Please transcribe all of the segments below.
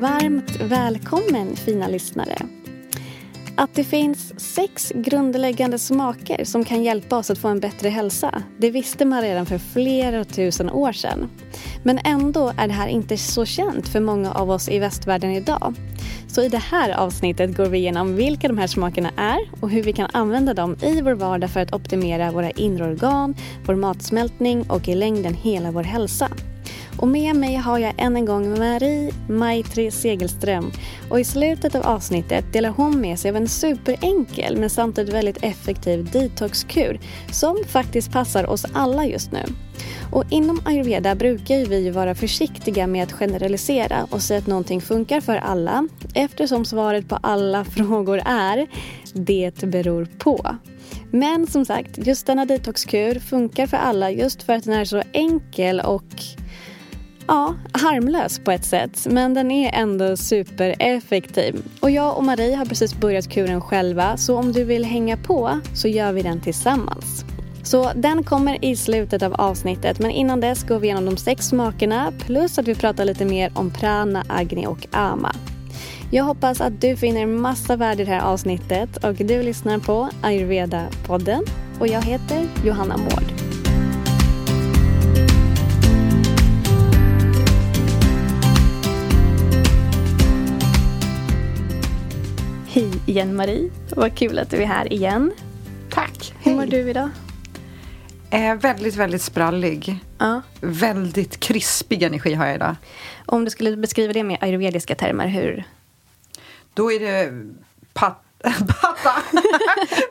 Varmt välkommen fina lyssnare. Att det finns sex grundläggande smaker som kan hjälpa oss att få en bättre hälsa, det visste man redan för flera tusen år sedan. Men ändå är det här inte så känt för många av oss i västvärlden idag. Så i det här avsnittet går vi igenom vilka de här smakerna är och hur vi kan använda dem i vår vardag för att optimera våra inre organ, vår matsmältning och i längden hela vår hälsa. Och med mig har jag än en gång Marie Maitri Segelström. Och i slutet av avsnittet delar hon med sig av en superenkel men samtidigt väldigt effektiv detoxkur som faktiskt passar oss alla just nu. Och inom ayurveda brukar vi vara försiktiga med att generalisera och säga att någonting funkar för alla eftersom svaret på alla frågor är det beror på. Men som sagt, just denna detoxkur funkar för alla just för att den är så enkel och ja, harmlös på ett sätt. Men den är ändå supereffektiv. Och jag och Marie har precis börjat kuren själva. Så om du vill hänga på så gör vi den tillsammans. Så den kommer i slutet av avsnittet. Men innan dess går vi igenom de sex smakerna. Plus att vi pratar lite mer om prana, agni och ama. Jag hoppas att du finner massa värde i det här avsnittet och du lyssnar på Ayurveda-podden och jag heter Johanna Mård. Igen Marie, vad kul att du är här igen. Tack. Hur mår du idag? Eh, väldigt, väldigt sprallig. Ja. Väldigt krispig energi har jag idag. Om du skulle beskriva det med ayurvediska termer, hur? Då är det pat Pata!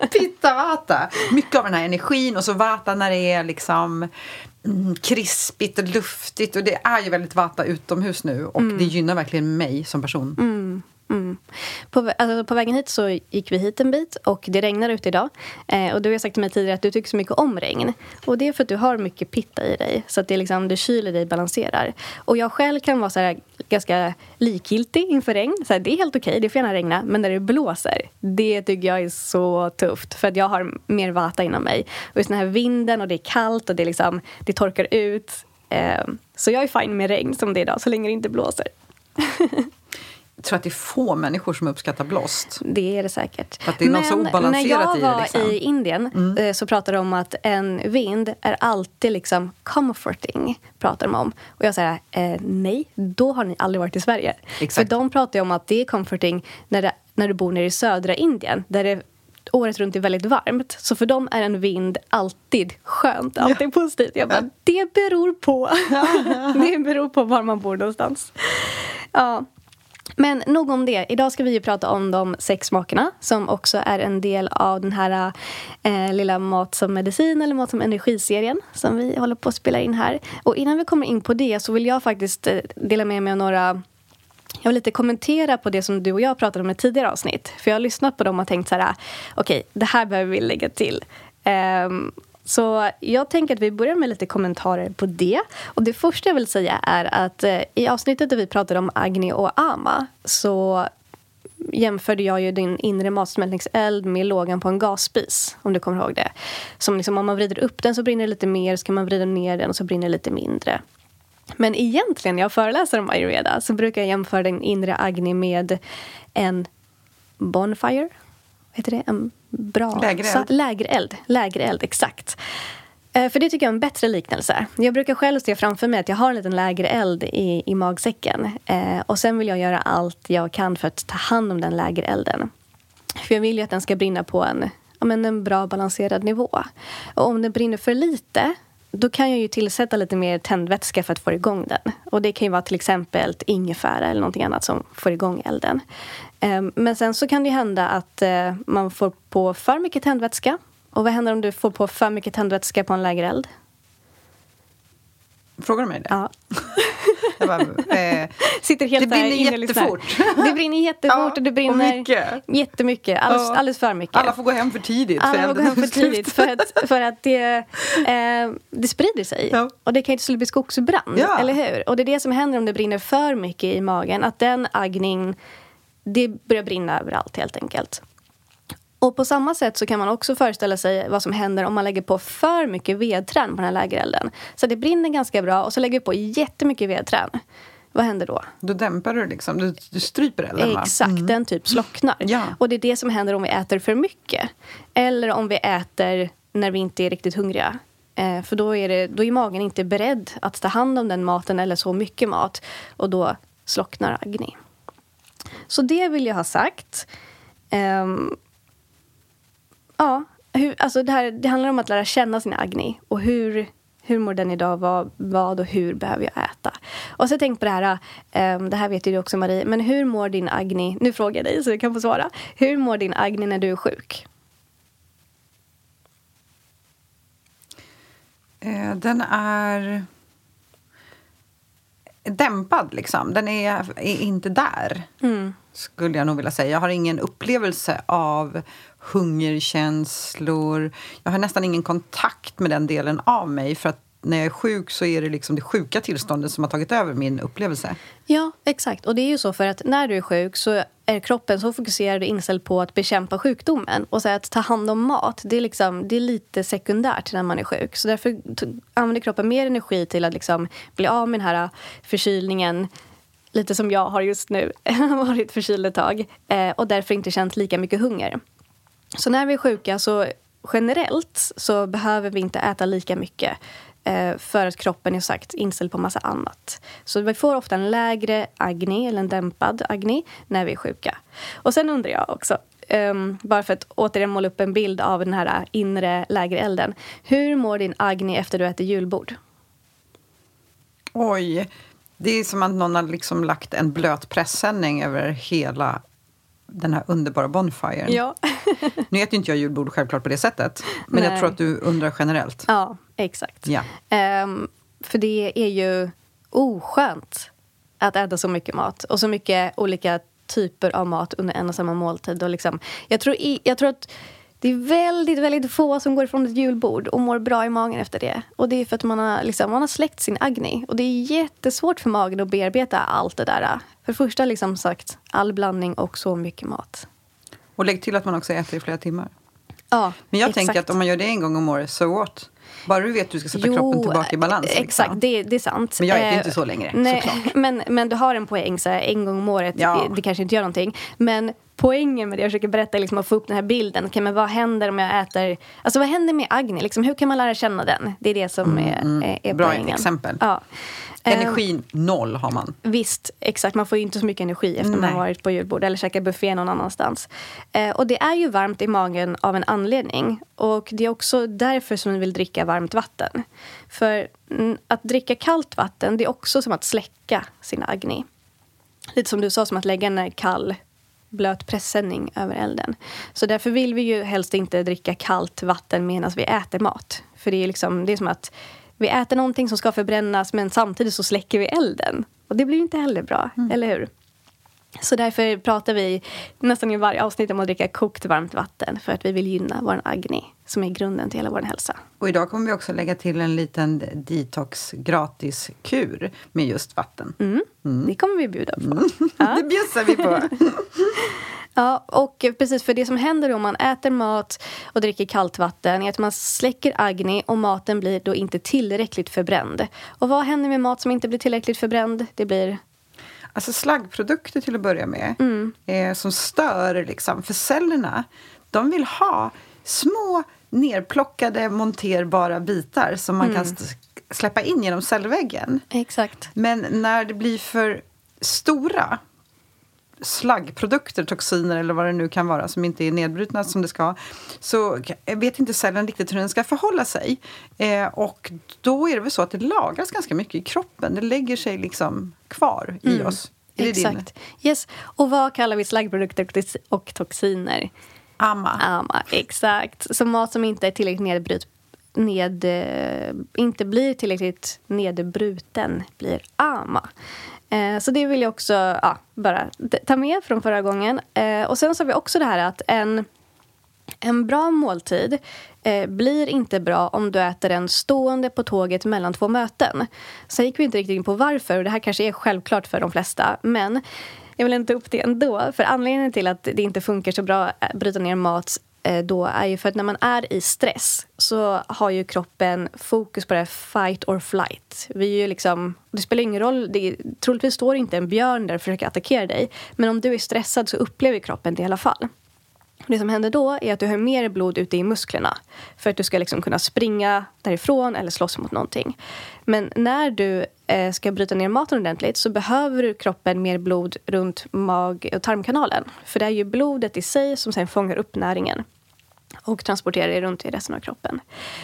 Pitta vata! Mycket av den här energin och så vata när det är liksom mm, krispigt och luftigt. Och det är ju väldigt vata utomhus nu och mm. det gynnar verkligen mig som person. Mm. Mm. På, alltså, på vägen hit så gick vi hit en bit och det regnar ute idag. Eh, och du har sagt till mig tidigare att du tycker så mycket om regn. Och det är för att du har mycket pitta i dig. Så att det liksom, du kyler dig, balanserar. Och jag själv kan vara så här, ganska likgiltig inför regn. Så här, det är helt okej, okay, det får gärna regna. Men när det blåser, det tycker jag är så tufft. För att jag har mer vata inom mig. Och just den här vinden och det är kallt och det, liksom, det torkar ut. Eh, så jag är fine med regn som det är idag, så länge det inte blåser. Tror att det är få människor som uppskattar blåst. Det är det säkert. Att det är Men obalanserat när jag var i, liksom. i Indien mm. Eh, så pratade de om att en vind är alltid liksom comforting. Pratar de om. Och jag säger eh, nej, då har ni aldrig varit i Sverige. Exakt. För de pratar om att det är comforting när, det, när du bor nere i södra Indien. Där det året runt är väldigt varmt. Så för dem är en vind alltid skönt, alltid ja. positivt. Jag bara, det beror på. det beror på var man bor någonstans. Ja. Men nog om det. Idag ska vi prata om de sex smakerna som också är en del av den här eh, lilla Mat som medicin eller Mat som energiserien som vi håller på att spela in här. Och innan vi kommer in på det så vill jag faktiskt eh, dela med mig av några jag vill lite kommentera på det som du och jag pratade om i tidigare avsnitt. För jag har lyssnat på dem och tänkt så här, ah, okej, okay, det här behöver vi lägga till. Um, så jag tänker att vi börjar med lite kommentarer på det. Och Det första jag vill säga är att eh, i avsnittet där vi pratade om Agni och Ama så jämförde jag ju din inre matsmältningseld med lågan på en gasspis. Om du kommer ihåg det. Som liksom, om man vrider upp den så brinner det lite mer, så kan man vrida ner den och så brinner det lite mindre. Men egentligen när jag föreläser om ayurveda så brukar jag jämföra den inre Agni med en bonfire heter det? En bra... Lägereld. Lägereld, lägereld exakt. Eh, för det tycker jag är en bättre liknelse. Jag brukar själv se framför mig att jag har en liten lägereld i, i magsäcken. Eh, och sen vill jag göra allt jag kan för att ta hand om den lägerelden. För jag vill ju att den ska brinna på en, ja, men en bra balanserad nivå. Och om den brinner för lite då kan jag ju tillsätta lite mer tändvätska för att få igång den. Och det kan ju vara till exempel ingefära eller någonting annat som får igång elden. Ehm, men sen så kan det hända att eh, man får på för mycket tändvätska. Och vad händer om du får på för mycket tändvätska på en lägereld? Frågar du mig det? Ja. Bara, eh, Sitter helt det brinner inne jättefort. Det brinner jättefort och det brinner och mycket. jättemycket. Alldeles, alldeles för mycket. Alla får gå hem för tidigt. Alla får elden gå hem för tidigt för att, för att det, eh, det sprider sig. Ja. Och det kan ju till slut bli skogsbrand, Ja. eller hur? Och det är det som händer om det brinner för mycket i magen. Att den agnin, det börjar brinna överallt helt enkelt. Och på samma sätt så kan man också föreställa sig vad som händer om man lägger på för mycket vedträn på den här lägerelden. Så det brinner ganska bra och så lägger vi på jättemycket vedträn. Vad händer då? Då dämpar du liksom, du, du stryper elden va? Exakt, den typ slocknar. Ja. Och det är det som händer om vi äter för mycket. Eller om vi äter när vi inte är riktigt hungriga. Eh, för då är, det, då är magen inte beredd att ta hand om den maten eller så mycket mat. Och då slocknar Agni. Så det vill jag ha sagt. Um, ja, hur, alltså det, här, det handlar om att lära känna sin Agni. Och hur, hur mår den idag? Vad, vad och hur behöver jag äta? Och så har jag tänkt på det här, um, det här vet ju du också Marie, men hur mår din Agni? Nu frågar jag dig så du kan få svara. Hur mår din Agni när du är sjuk? Eh, den är dämpad liksom. Den är, är inte där. Mm. skulle jag nog vilja säga. Jag har ingen upplevelse av hungerkänslor. Jag har nästan ingen kontakt med den delen av mig. För att när jag är sjuk så är det liksom det sjuka tillståndet som har tagit över min upplevelse. Ja, exakt. Och det är ju så för att när du är sjuk så är kroppen så fokuserad och inställd på att bekämpa sjukdomen. Och så att ta hand om mat, det är, liksom, det är lite sekundärt när man är sjuk. Så därför använder kroppen mer energi till att liksom bli av med den här äh, förkylningen. Lite som jag har just nu, varit förkyld ett tag. Eh, och därför inte känt lika mycket hunger. Så när vi är sjuka så generellt så behöver vi inte äta lika mycket Eh, för att kroppen är sagt inställd på massa annat. Så vi får ofta en lägre agni, eller en dämpad agni, när vi är sjuka. Och sen undrar jag också, ehm, bara för att återigen måla upp en bild av den här äh, inre lägerelden. Hur mår din agni efter du äter julbord? Oj, det är som att någon har liksom lagt en blöt pressändning över hela den här underbara bonfiren. Ja. Nu äter inte jag julbord självklart på det sättet. Men Nej. jag tror att du undrar generellt. ja, exakt. Ja. Ehm, för det är ju oskönt att äta så mycket mat och så mycket olika typer av mat under en och samma måltid. Och liksom, jag, tror i, jag tror att det är väldigt, väldigt få som går ifrån ett julbord och mår bra i magen efter det. Och det är för att man har, liksom, man har släckt sin agni. Och det är jättesvårt för magen att bearbeta allt det där. För det första, liksom sagt, all blandning och så mycket mat. Och lägg till att man också äter i flera timmar. Ja, Men jag exakt. tänker att om man gör det en gång om året, so what? Bara du vet att du ska sätta kroppen tillbaka i balans. liksom. Exakt, det, det är sant. Men jag äter Eh, inte så längre, nej, såklart. Men, men du har en poäng, så här, en gång om året, Ja. det, det kanske inte gör någonting. Men poängen med det jag försöker berätta är liksom att få upp den här bilden. Okay, men vad händer om jag äter... Alltså vad händer med Agni? Liksom, hur kan man lära känna den? Det är det som är, är, är Mm, Bra poängen. exempel. Ja. Eh, Energin noll har man. Visst, exakt. Man får ju inte så mycket energi efter man Nej. har varit på julbord eller käkat buffé någon annanstans. Eh, och det är ju varmt i magen av en anledning. Och det är också därför som vi vill dricka varmt vatten. För mm, att dricka kallt vatten, det är också som att släcka sin agni. Lite som du sa, som att lägga en kall blöt pressändning över elden. Så därför vill vi ju helst inte dricka kallt vatten medan vi äter mat. För det är, liksom, det är som att vi äter någonting som ska förbrännas men samtidigt så släcker vi elden. Och det blir ju inte heller bra, eller hur? Så därför pratar vi nästan i varje avsnitt om att dricka kokt varmt vatten för att vi vill gynna vår agni som är grunden till hela vår hälsa. Och idag kommer vi också lägga till en liten detox gratiskur med just vatten. Mm. Det kommer vi bjuda på. Det bjussar vi på. Ja, och precis för det som händer om man äter mat och dricker kallt vatten är att man släcker agni och maten blir då inte tillräckligt förbränd. Och vad händer med mat som inte blir tillräckligt förbränd? Det blir Alltså slaggprodukter till att börja med, Mm. eh, som stör liksom. För cellerna, de vill ha små nerplockade monterbara bitar som man kan Mm. st- släppa in genom cellväggen. Exakt. Men när det blir för stora slaggprodukter, toxiner eller vad det nu kan vara som inte är nedbrutna som det ska så vet inte cellen riktigt hur den ska förhålla sig. Eh, och då är det väl så att det lagras ganska mycket i kroppen. Det lägger sig liksom kvar i mm. oss. Exakt. Yes. Och vad kallar vi slaggprodukter och toxiner? Amma. Amma, exakt. Så mat som inte är tillräckligt nedbrut, ned, eh, inte blir tillräckligt nedbruten blir ama. Eh, så det vill jag också ja, bara ta med från förra gången. Eh, och sen sa har vi också det här att en, en bra måltid eh, blir inte bra om du äter den stående på tåget mellan två möten. Sen gick vi inte riktigt in på varför, och det här kanske är självklart för de flesta. Men jag vill inte upp det ändå. För anledningen till att det inte funkar så bra att bryta ner mat eh, då är ju för att när man är i stress så har ju kroppen fokus på det här fight or flight. Vi är ju liksom, det spelar ingen roll, det, troligtvis står inte en björn där och försöker attackera dig. Men om du är stressad så upplever kroppen det i alla fall. Det som händer då är att du har mer blod ute i musklerna för att du ska liksom kunna springa därifrån eller slåss mot någonting. Men när du eh, ska bryta ner maten ordentligt så behöver kroppen mer blod runt mag och tarmkanalen. För det är ju blodet i sig som sen fångar upp näringen och transporterar det runt i resten av kroppen.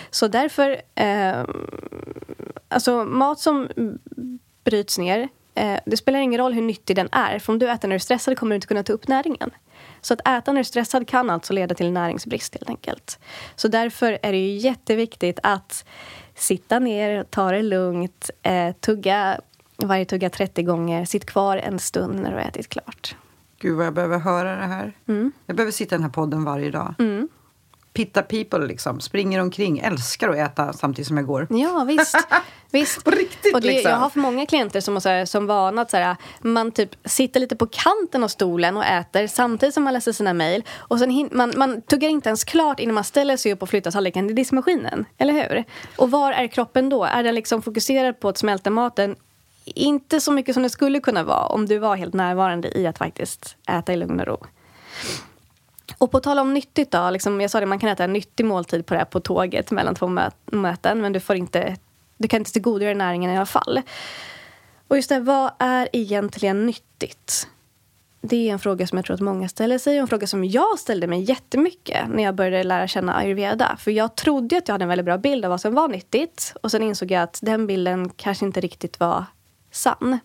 Så därför... Eh, alltså mat som bryts ner eh, det spelar ingen roll hur nyttig den är. För om du äter när du är stressad kommer du inte kunna ta upp näringen. Så att äta när du är stressad kan alltså leda till näringsbrist helt enkelt. Så därför är det ju jätteviktigt att sitta ner, ta det lugnt, eh, tugga varje tugga 30 gånger, sitt kvar en stund när du har ätit klart. Gud vad jag behöver höra det här. Mm. Jag behöver sitta i den här podden varje dag. Mm pitta people liksom. Springer omkring, älskar att äta samtidigt som jag går. Ja, visst. visst. På riktigt och det, liksom. Jag har haft många klienter som har som vana att så här, man typ sitter lite på kanten av stolen och äter samtidigt som man läser sina mejl. Och sen man, man tuggar inte ens klart innan man ställer sig upp och flyttar tallriken till diskmaskinen. Eller hur? Och var är kroppen då? Är den liksom fokuserad på att smälta maten? Inte så mycket som det skulle kunna vara om du var helt närvarande i att faktiskt äta i lugn och ro. Och på tal om nyttigt då, liksom, jag sa det, man kan äta en nyttig måltid på det på tåget mellan två mö möten, men du, får inte, du kan inte tillgodogöra näringen i alla fall. Och just det, vad är egentligen nyttigt? Det är en fråga som jag tror att många ställer sig och en fråga som jag ställde mig jättemycket när jag började lära känna ayurveda. För jag trodde att jag hade en väldigt bra bild av vad som var nyttigt och sen insåg jag att den bilden kanske inte riktigt var sann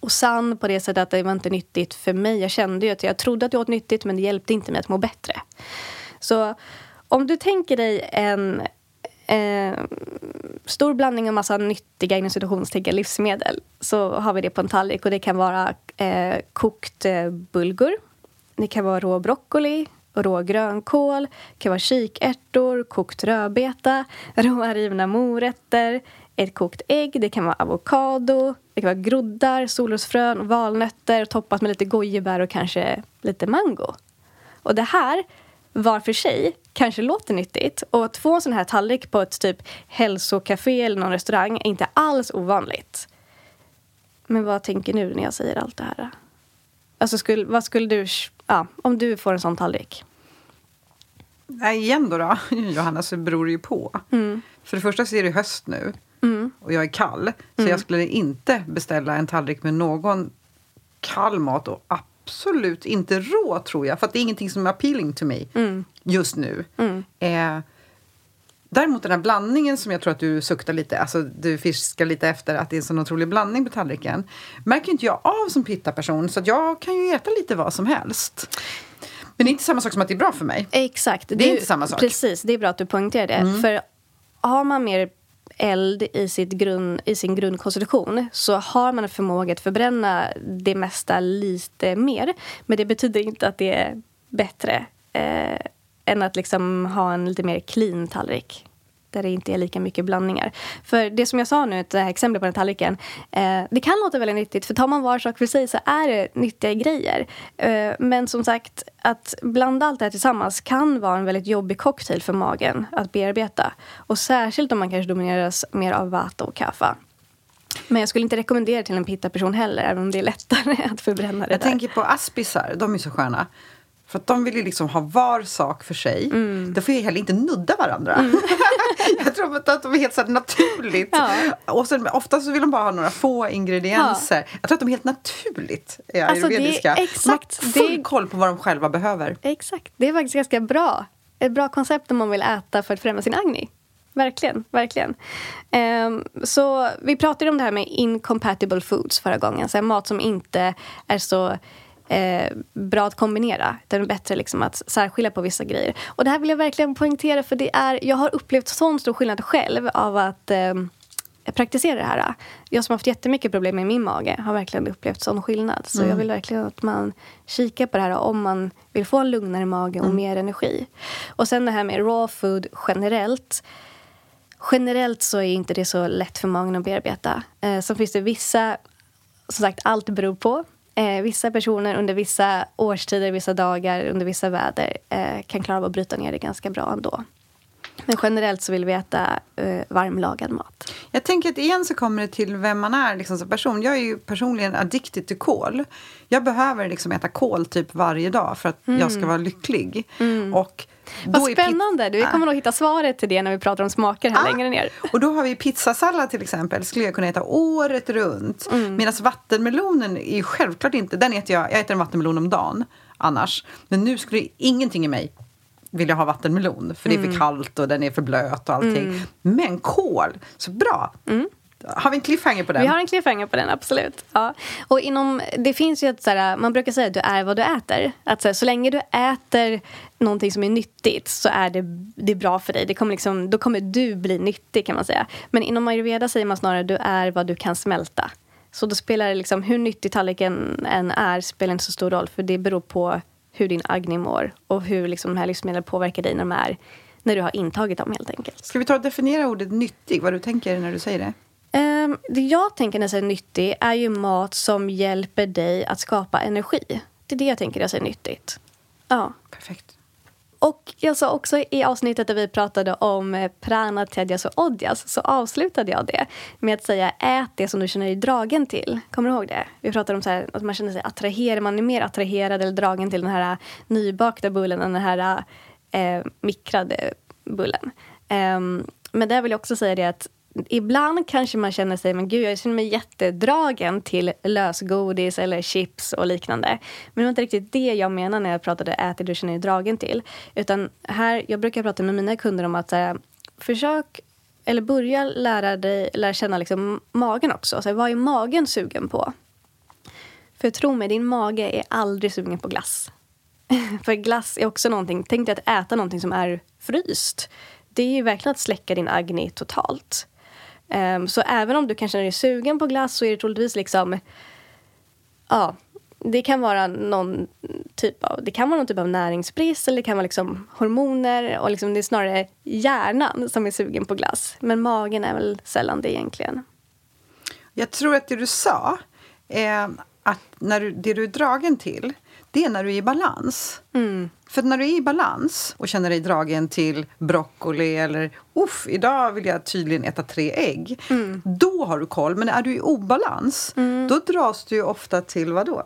och sann på det sättet att det var inte nyttigt för mig. Jag kände ju att jag trodde att jag åt nyttigt men det hjälpte inte mig att må bättre. Så om du tänker dig en eh, stor blandning av massa nyttiga inom situationstecken livsmedel så har vi det på en tallrik och det kan vara eh, kokt eh, bulgur. Det kan vara rå broccoli, rå grönkål, det kan vara kikärtor, kokt rödbeta, råa rivna morötter, ett kokt ägg, det kan vara avokado, det kan vara groddar, solrosfrön, valnötter toppat med lite gojibär och kanske lite mango. Och det här var för sig kanske låter nyttigt och att få en sån här tallrik på ett typ hälsokafé eller någon restaurang är inte alls ovanligt. Men vad tänker du när jag säger allt det här? Alltså, skulle, vad skulle du... Ja, om du får en sån tallrik? Nej, igen då, då Johanna, så beror det ju på. Mm. För det första så är det höst nu. Mm. Och jag är kall. Så mm. jag skulle inte beställa en tallrik med någon kall mat. Och absolut inte rå, tror jag. För det är ingenting som är appealing to me mm. just nu. Mm. Eh, däremot den här blandningen som jag tror att du suktar lite, alltså du fiskar lite efter att det är en sån otrolig blandning på tallriken. Märker inte jag av som pitta-person, så jag kan ju äta lite vad som helst. Men det är inte samma sak som att det är bra för mig. Exakt. Det är du, inte samma sak. Precis, det är bra att du poängterar det. Mm. För har man mer eld i, sitt grund, i sin grundkonstitution så har man en förmåga att förbränna det mesta lite mer. Men det betyder inte att det är bättre eh, än att liksom ha en lite mer clean tallrik där det inte är lika mycket blandningar. För det som jag sa nu, det här exemplet på den tallriken. Eh, det kan låta väldigt nyttigt, för tar man var sak för sig så är det nyttiga grejer. Eh, men som sagt, att blanda allt det här tillsammans kan vara en väldigt jobbig cocktail för magen att bearbeta. Och särskilt om man kanske domineras mer av vata och kaffa. Men jag skulle inte rekommendera till en pitta-person heller, även om det är lättare att förbränna det Jag där. tänker på aspisar, de är så sköna. För att de vill ju liksom ha var sak för sig. Mm. Då får ju heller inte nudda varandra. Mm. jag tror att de är helt så naturligt. Ja. Och sen, ofta så vill de bara ha några få ingredienser. Ja. Jag tror att de är helt naturligt är alltså, ayurvediska. exakt, de har full det... koll på vad de själva behöver. Exakt. Det är faktiskt ganska bra. Ett bra koncept om man vill äta för att främja sin agni. Verkligen. verkligen. Um, så vi pratade om det här med incompatible foods förra gången. Så mat som inte är så eh, bra att kombinera. Det är bättre liksom att särskilja på vissa grejer. Och det här vill jag verkligen poängtera för det är, jag har upplevt sån stor skillnad själv av att eh, praktisera det här. Jag som har haft jättemycket problem med min mage har verkligen upplevt sån skillnad. Så mm. jag vill verkligen att man kikar på det här om man vill få en lugnare mage och mm. mer energi. Och sen det här med raw food generellt. Generellt så är inte det så lätt för magen att bearbeta. Eh, så finns det vissa, som sagt allt beror på. Eh, vissa personer under vissa årstider, vissa dagar, under vissa väder eh, kan klara av att bryta ner det ganska bra ändå. Men generellt så vill vi äta eh, varmlagad mat. Jag tänker att igen så kommer det till vem man är liksom, som person. Jag är ju personligen addicted till kol. Jag behöver liksom äta kol typ varje dag för att mm. jag ska vara lycklig. Mm. Och vad spännande! Du kommer nog hitta svaret till det när vi pratar om smaker här ah, längre ner. Och då har vi pizzasallad till exempel. skulle jag kunna äta året runt. Mm. Medan vattenmelonen är ju självklart inte... Den äter jag, jag äter en vattenmelon om dagen annars. Men nu skulle ingenting i mig vilja ha vattenmelon för det är för mm. kallt och den är för blöt och allting. Mm. Men kål, så bra! Mm. Har vi en cliffhanger på den? Vi har en cliffhanger på den, absolut. Ja. Och inom, det finns ju ett såhär, man brukar säga att du är vad du äter. Att så, så länge du äter någonting som är nyttigt så är det, det är bra för dig. Det kommer liksom, då kommer du bli nyttig kan man säga. Men inom ayurveda säger man snarare du är vad du kan smälta. Så då spelar det liksom, hur nyttig tallriken än är spelar inte så stor roll. För det beror på hur din agni mår och hur liksom de här livsmedlen påverkar dig när, de är, när du har intagit dem helt enkelt. Ska vi ta och definiera ordet nyttig, vad du tänker när du säger det? Um, det jag tänker när jag säger nyttig är ju mat som hjälper dig att skapa energi. Det är det jag tänker när jag säger nyttigt. Ja. Perfekt. Och jag sa också i avsnittet där vi pratade om eh, prana, tedjas och odjas så avslutade jag det med att säga ät det som du känner dig dragen till. Kommer du ihåg det? Vi pratade om så här, att man känner sig attraherad, man är mer attraherad eller dragen till den här nybakta bullen än den här eh, mikrade bullen. Um, men där vill jag också säga det att ibland kanske man känner sig, men gud jag känner mig jättedragen till lösgodis eller chips och liknande. Men det var inte riktigt det jag menar när jag pratade äter du känner dig dragen till. Utan här, jag brukar prata med mina kunder om att här, försök eller börja lära dig, lära känna liksom magen också. Så vad är magen sugen på? För tro mig, din mage är aldrig sugen på glass. För glass är också någonting, tänk dig att äta någonting som är fryst. Det är ju verkligen att släcka din agni totalt. Um, så även om du kanske är sugen på glass så är det troligtvis liksom... Ja, det kan vara någon typ av, det kan vara någon typ av näringsbrist eller det kan vara liksom hormoner. Och liksom det är snarare hjärnan som är sugen på glass. Men magen är väl sällan det egentligen. Jag tror att det du sa eh, att när du, det du är dragen till det är när du är i balans. Mm. För när du är i balans och känner dig dragen till broccoli eller uff, idag vill jag tydligen äta tre ägg. Mm. Då har du koll. Men är du i obalans, mm. då dras du ofta till vad då?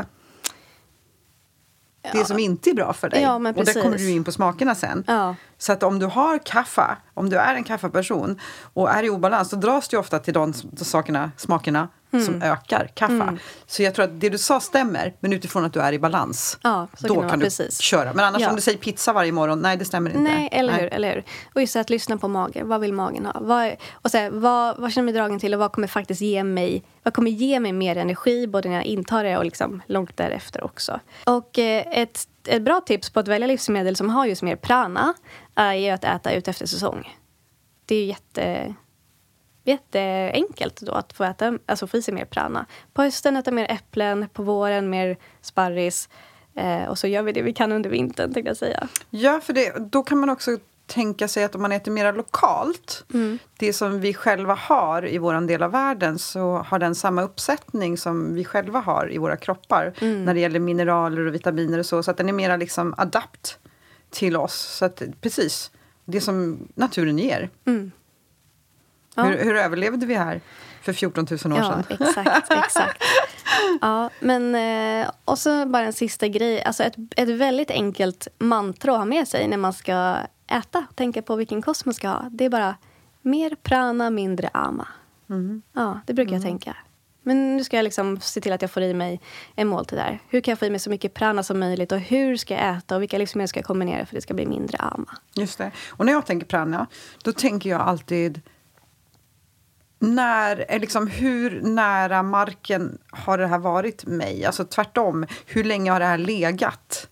det som inte är bra för dig. Ja, och där kommer du in på smakerna sen. Ja. Så att om du har kaffa, om du är en kaffeperson och är i obalans, då dras du ofta till de sakerna, smakerna mm. som ökar kaffa. Mm. Så jag tror att det du sa stämmer, men utifrån att du är i balans. Ja, då kan, kan du precis. köra. Men annars ja. om du säger pizza varje morgon, nej det stämmer inte. Nej, eller nej. hur. Eller hur. Och just att lyssna på magen. Vad vill magen ha? Vad, och så här, vad, vad känner jag mig dragen till och vad kommer faktiskt ge mig vad kommer ge mig mer energi både när jag intar det och liksom långt därefter också. Och eh, ett, ett bra tips på att välja livsmedel som har just mer prana är att äta ut efter säsong. Det är jätte jätteenkelt då att få äta, alltså få i sig mer prana. På hösten äta mer äpplen, på våren mer sparris. Eh, och så gör vi det vi kan under vintern, tänkte jag säga. Ja, för det, då kan man också tänka sig att om man äter mer lokalt, mm. det som vi själva har i vår del av världen, så har den samma uppsättning som vi själva har i våra kroppar mm. när det gäller mineraler och vitaminer och så. Så att den är mera liksom adapt till oss. Så att, precis, det som naturen ger. Mm. Ja. Hur, hur överlevde vi här för 14 000 år ja, sedan? Exakt, exakt. Ja, men eh, och så bara en sista grej. Alltså ett, ett väldigt enkelt mantra att ha med sig när man ska äta. Tänka på vilken kost man ska ha. Det är bara mer prana, mindre ama. Mm. Ja, det brukar jag tänka. Men nu ska jag liksom se till att jag får i mig en måltid där. Hur kan jag få i mig så mycket prana som möjligt? Och hur ska jag äta? Och vilka livsmedel ska jag kombinera för att det ska bli mindre ama? Just det. Och när jag tänker prana, då tänker jag alltid när, eh, liksom, hur nära marken har det här varit mig? Alltså tvärtom, hur länge har det här legat?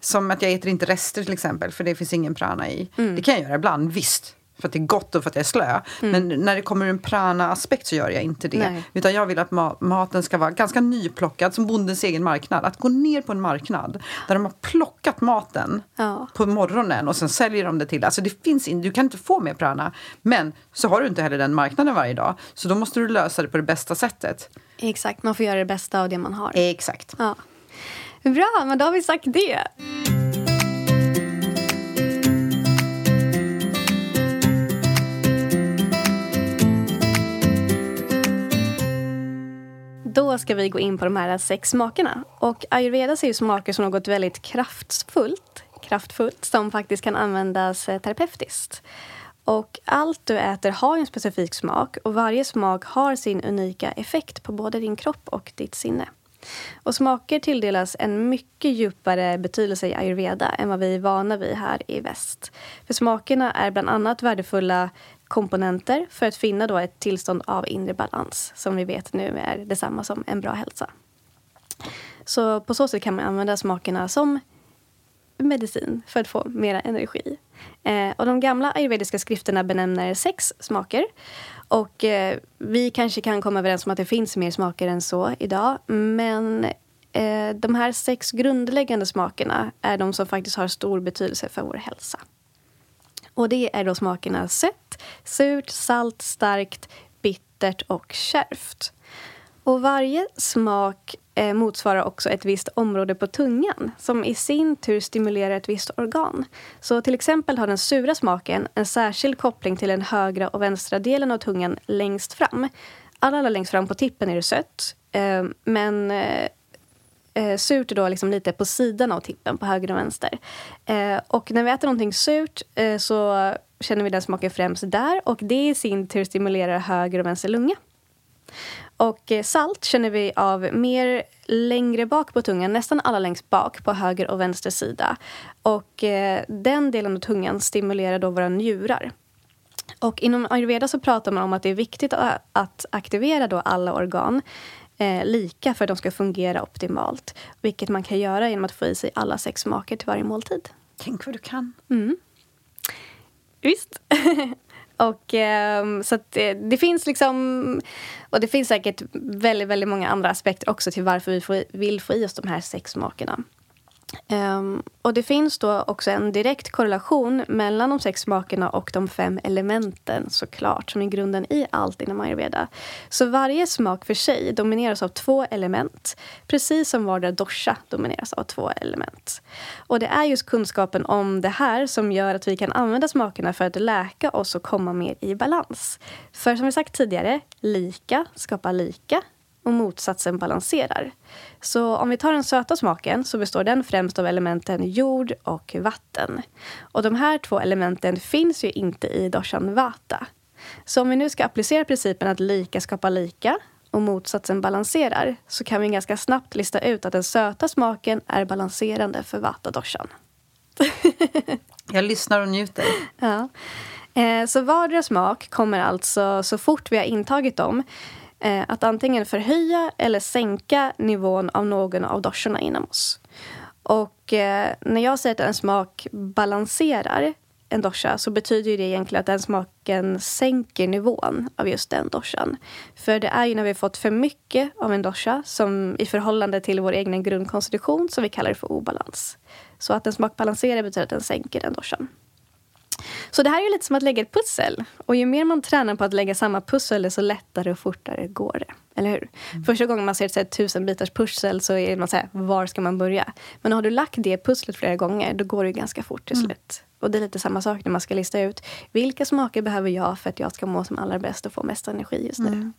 Som att jag äter inte rester till exempel, för det finns ingen prana i. Det kan jag göra ibland, visst. För att det är gott och för att jag är slö. Men när det kommer en prana-aspekt så gör jag inte det. Nej. Utan jag vill att ma- maten ska vara ganska nyplockad, som bondens egen marknad. Att gå ner på en marknad där de har plockat maten Ja. på morgonen och sen säljer de det till... Alltså det finns in, du kan inte få mer prana. Men så har du inte heller den marknaden varje dag. Så då måste du lösa det på det bästa sättet. Exakt, man får göra det bästa av det man har. Exakt. Ja. Bra, men då har vi sagt det. Då ska vi gå in på de här sex smakerna. Och ayurveda ser ju smaker som något väldigt kraftfullt, kraftfullt som faktiskt kan användas eh, terapeutiskt. Och allt du äter har en specifik smak och varje smak har sin unika effekt på både din kropp och ditt sinne. Och smaker tilldelas en mycket djupare betydelse i ayurveda än vad vi är vana vid här i väst. För smakerna är bland annat värdefulla komponenter för att finna då ett tillstånd av inre balans som vi vet nu är detsamma som en bra hälsa. Så på så sätt kan man använda smakerna som medicin för att få mera energi. Eh, och de gamla ayurvediska skrifterna benämner sex smaker. Och eh, vi kanske kan komma överens om att det finns mer smaker än så idag. Men eh, de här sex grundläggande smakerna är de som faktiskt har stor betydelse för vår hälsa. Och det är då smakerna sött, surt, salt, starkt, bittert och kärvt. Och varje smak eh, motsvarar också ett visst område på tungan som i sin tur stimulerar ett visst organ. Så till exempel har den sura smaken en särskild koppling till den högra och vänstra delen av tungan längst fram. Allra längst fram på tippen är det sött, eh, men eh, eh, surt är då liksom lite på sidan av tippen, på höger och vänster. Eh, och när vi äter någonting surt eh, så känner vi den smaken främst där och det i sin tur stimulerar höger och vänster lunga. Och eh, salt känner vi av mer längre bak på tungan, nästan alla längst bak på höger och vänster sida. Och eh, den delen av tungan stimulerar då våra njurar. Och inom ayurveda så pratar man om att det är viktigt att aktivera då alla organ eh, lika för att de ska fungera optimalt. Vilket man kan göra genom att få i sig alla sex smaker till varje måltid. Tänk vad du kan. Visst. och ehm, så att det, det finns liksom... Och det finns säkert väldigt, väldigt många andra aspekter också till varför vi får, vill få i oss de här sex smakerna. Um, och det finns då också en direkt korrelation mellan de sex smakerna och de fem elementen såklart, som är grunden i allt inom ayurveda. Så varje smak för sig domineras av två element, precis som vardera dosha domineras av två element. Och det är just kunskapen om det här som gör att vi kan använda smakerna för att läka oss och komma mer i balans. För som vi sagt tidigare, lika skapar lika och motsatsen balanserar. Så om vi tar den söta smaken så består den främst av elementen jord och vatten. Och de här två elementen finns ju inte i doshan vata. Så om vi nu ska applicera principen att lika skapar lika och motsatsen balanserar så kan vi ganska snabbt lista ut att den söta smaken är balanserande för vata-doshan. Jag lyssnar och njuter. Ja. Eh, så vardera smak kommer alltså, så fort vi har intagit dem Eh, att antingen förhöja eller sänka nivån av någon av doshorna inom oss. Och eh, när jag säger att en smak balanserar en dosha så betyder ju det egentligen att den smaken sänker nivån av just den doshan. För det är ju när vi fått för mycket av en dosha som i förhållande till vår egen grundkonstitution som vi kallar det för obalans. Så att en smak balanserar betyder att den sänker den doshan. Så det här är lite som att lägga ett pussel. Och ju mer man tränar på att lägga samma pussel, desto lättare och fortare går det. Eller hur? Första gången man ser ett tusen bitars pussel så är man så här, var ska man börja? Men har du lagt det pusslet flera gånger, då går det ganska fort till slut. Och det är lite samma sak när man ska lista ut vilka smaker behöver jag för att jag ska må som allra bäst och få mest energi just nu.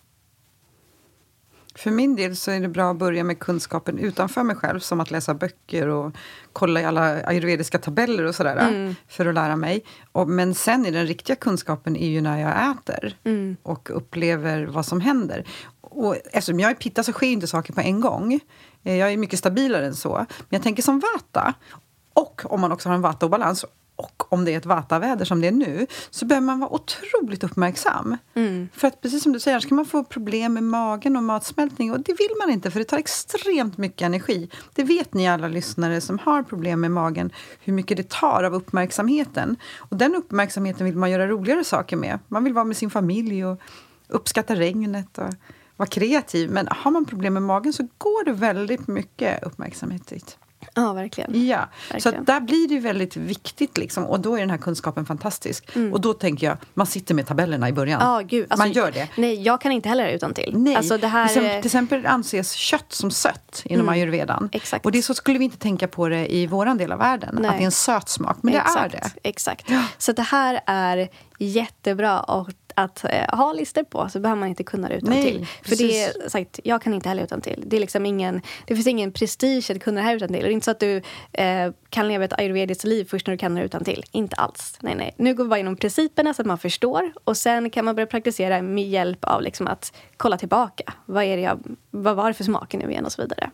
För min del så är det bra att börja med kunskapen utanför mig själv som att läsa böcker och kolla i alla ayurvediska tabeller och sådär mm. för att lära mig. Och, men sen är den riktiga kunskapen är ju när jag äter mm. och upplever vad som händer. Och eftersom jag är pitta så sker inte saker på en gång. Eh, jag är mycket stabilare än så. Men jag tänker som vata. Och om man också har en vata-obalans och om det är ett vataväder som det är nu, så behöver man vara otroligt uppmärksam. Mm. För att precis som du säger, annars kan man få problem med magen och matsmältning och det vill man inte för det tar extremt mycket energi. Det vet ni alla lyssnare som har problem med magen, hur mycket det tar av uppmärksamheten. Och den uppmärksamheten vill man göra roligare saker med. Man vill vara med sin familj och uppskatta regnet och vara kreativ. Men har man problem med magen så går det väldigt mycket uppmärksamhet dit. Ja, verkligen. Ja, verkligen. så där blir det väldigt viktigt. Liksom, och då är den här kunskapen fantastisk. Mm. Och då tänker jag, man sitter med tabellerna i början. Ja, gud. Alltså, man gör det. Nej, jag kan inte heller utan till. Nej. Alltså, det här... till, exempel anses kött som sött inom mm. ayurvedan. Exakt. Och det så skulle vi inte tänka på det i vår del av världen. Nej. Att det är en söt smak. Men Exakt. det är det. Exakt. Så det här är jättebra. Och att eh, ha listor på så behöver man inte kunna det utan Nej, till. För det är sagt, jag kan inte heller utan till. Det, är liksom ingen, det finns ingen prestige att kunna det här utan till. Det är inte så att du eh, kan leva ett ayurvediskt liv först när du kan det utan till. Inte alls. Nej, nej. Nu går vi bara igenom principerna så att man förstår. Och sen kan man börja praktisera med hjälp av liksom att kolla tillbaka. Vad, är det jag, vad var det för smaker nu igen och så vidare.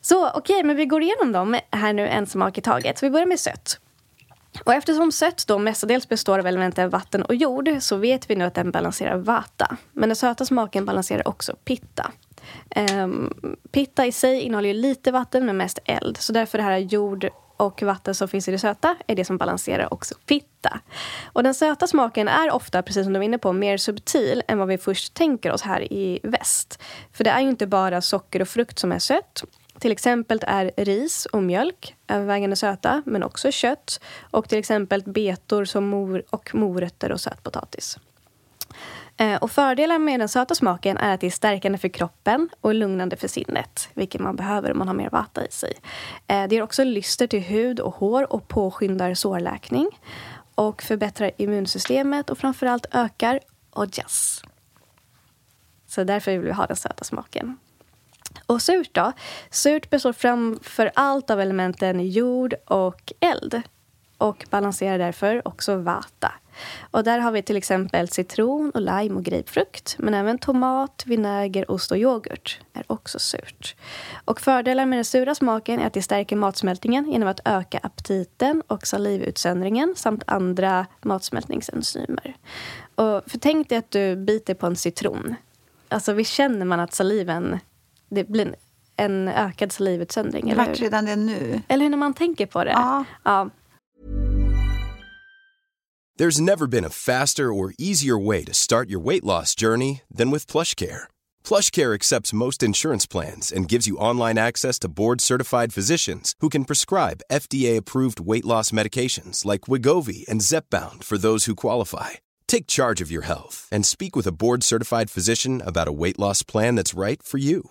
Så okej, okay, men vi går igenom dem här nu en smak i taget. Så vi börjar med sött. Och eftersom sött då mestadels består av elementen vatten och jord så vet vi nu att den balanserar vata. Men den söta smaken balanserar också pitta. Um, pitta i sig innehåller lite vatten men mest eld. Så därför det här jord och vatten som finns i det söta är det som balanserar också pitta. Och den söta smaken är ofta, precis som du var inne på, mer subtil än vad vi först tänker oss här i väst. För det är ju inte bara socker och frukt som är sött till exempel är ris och mjölk övervägande söta, men också kött. Och till exempel betor som mor och morötter och sötpotatis. Eh, och fördelen med den söta smaken är att det är stärkande för kroppen och lugnande för sinnet, vilket man behöver om man har mer vata i sig. Eh, det ger också lyster till hud och hår och påskyndar sårläkning och förbättrar immunsystemet och framförallt ökar ojas. Så därför vill vi ha den söta smaken. Och surt då? Surt består framför allt av elementen jord och eld och balanserar därför också vata. Och där har vi till exempel citron, och lime och grapefrukt. Men även tomat, vinäger, ost och yoghurt är också surt. Och fördelen med den sura smaken är att det stärker matsmältningen genom att öka aptiten och salivutsöndringen samt andra matsmältningsenzymer. Och för tänk dig att du biter på en citron. Alltså visst känner man att saliven det blir en ökad salivutsöndring. Eller Vart redan det nu. Eller hur när man tänker på det. Ja. ja. There's never been a faster or easier way to start your weight loss journey than with PlushCare. PlushCare accepts most insurance plans and gives you online access to board-certified physicians who can prescribe FDA-approved weight loss medications like Wigovi and Zepbound for those who qualify. Take charge of your health and speak with a board-certified physician about a weight loss plan that's right for you.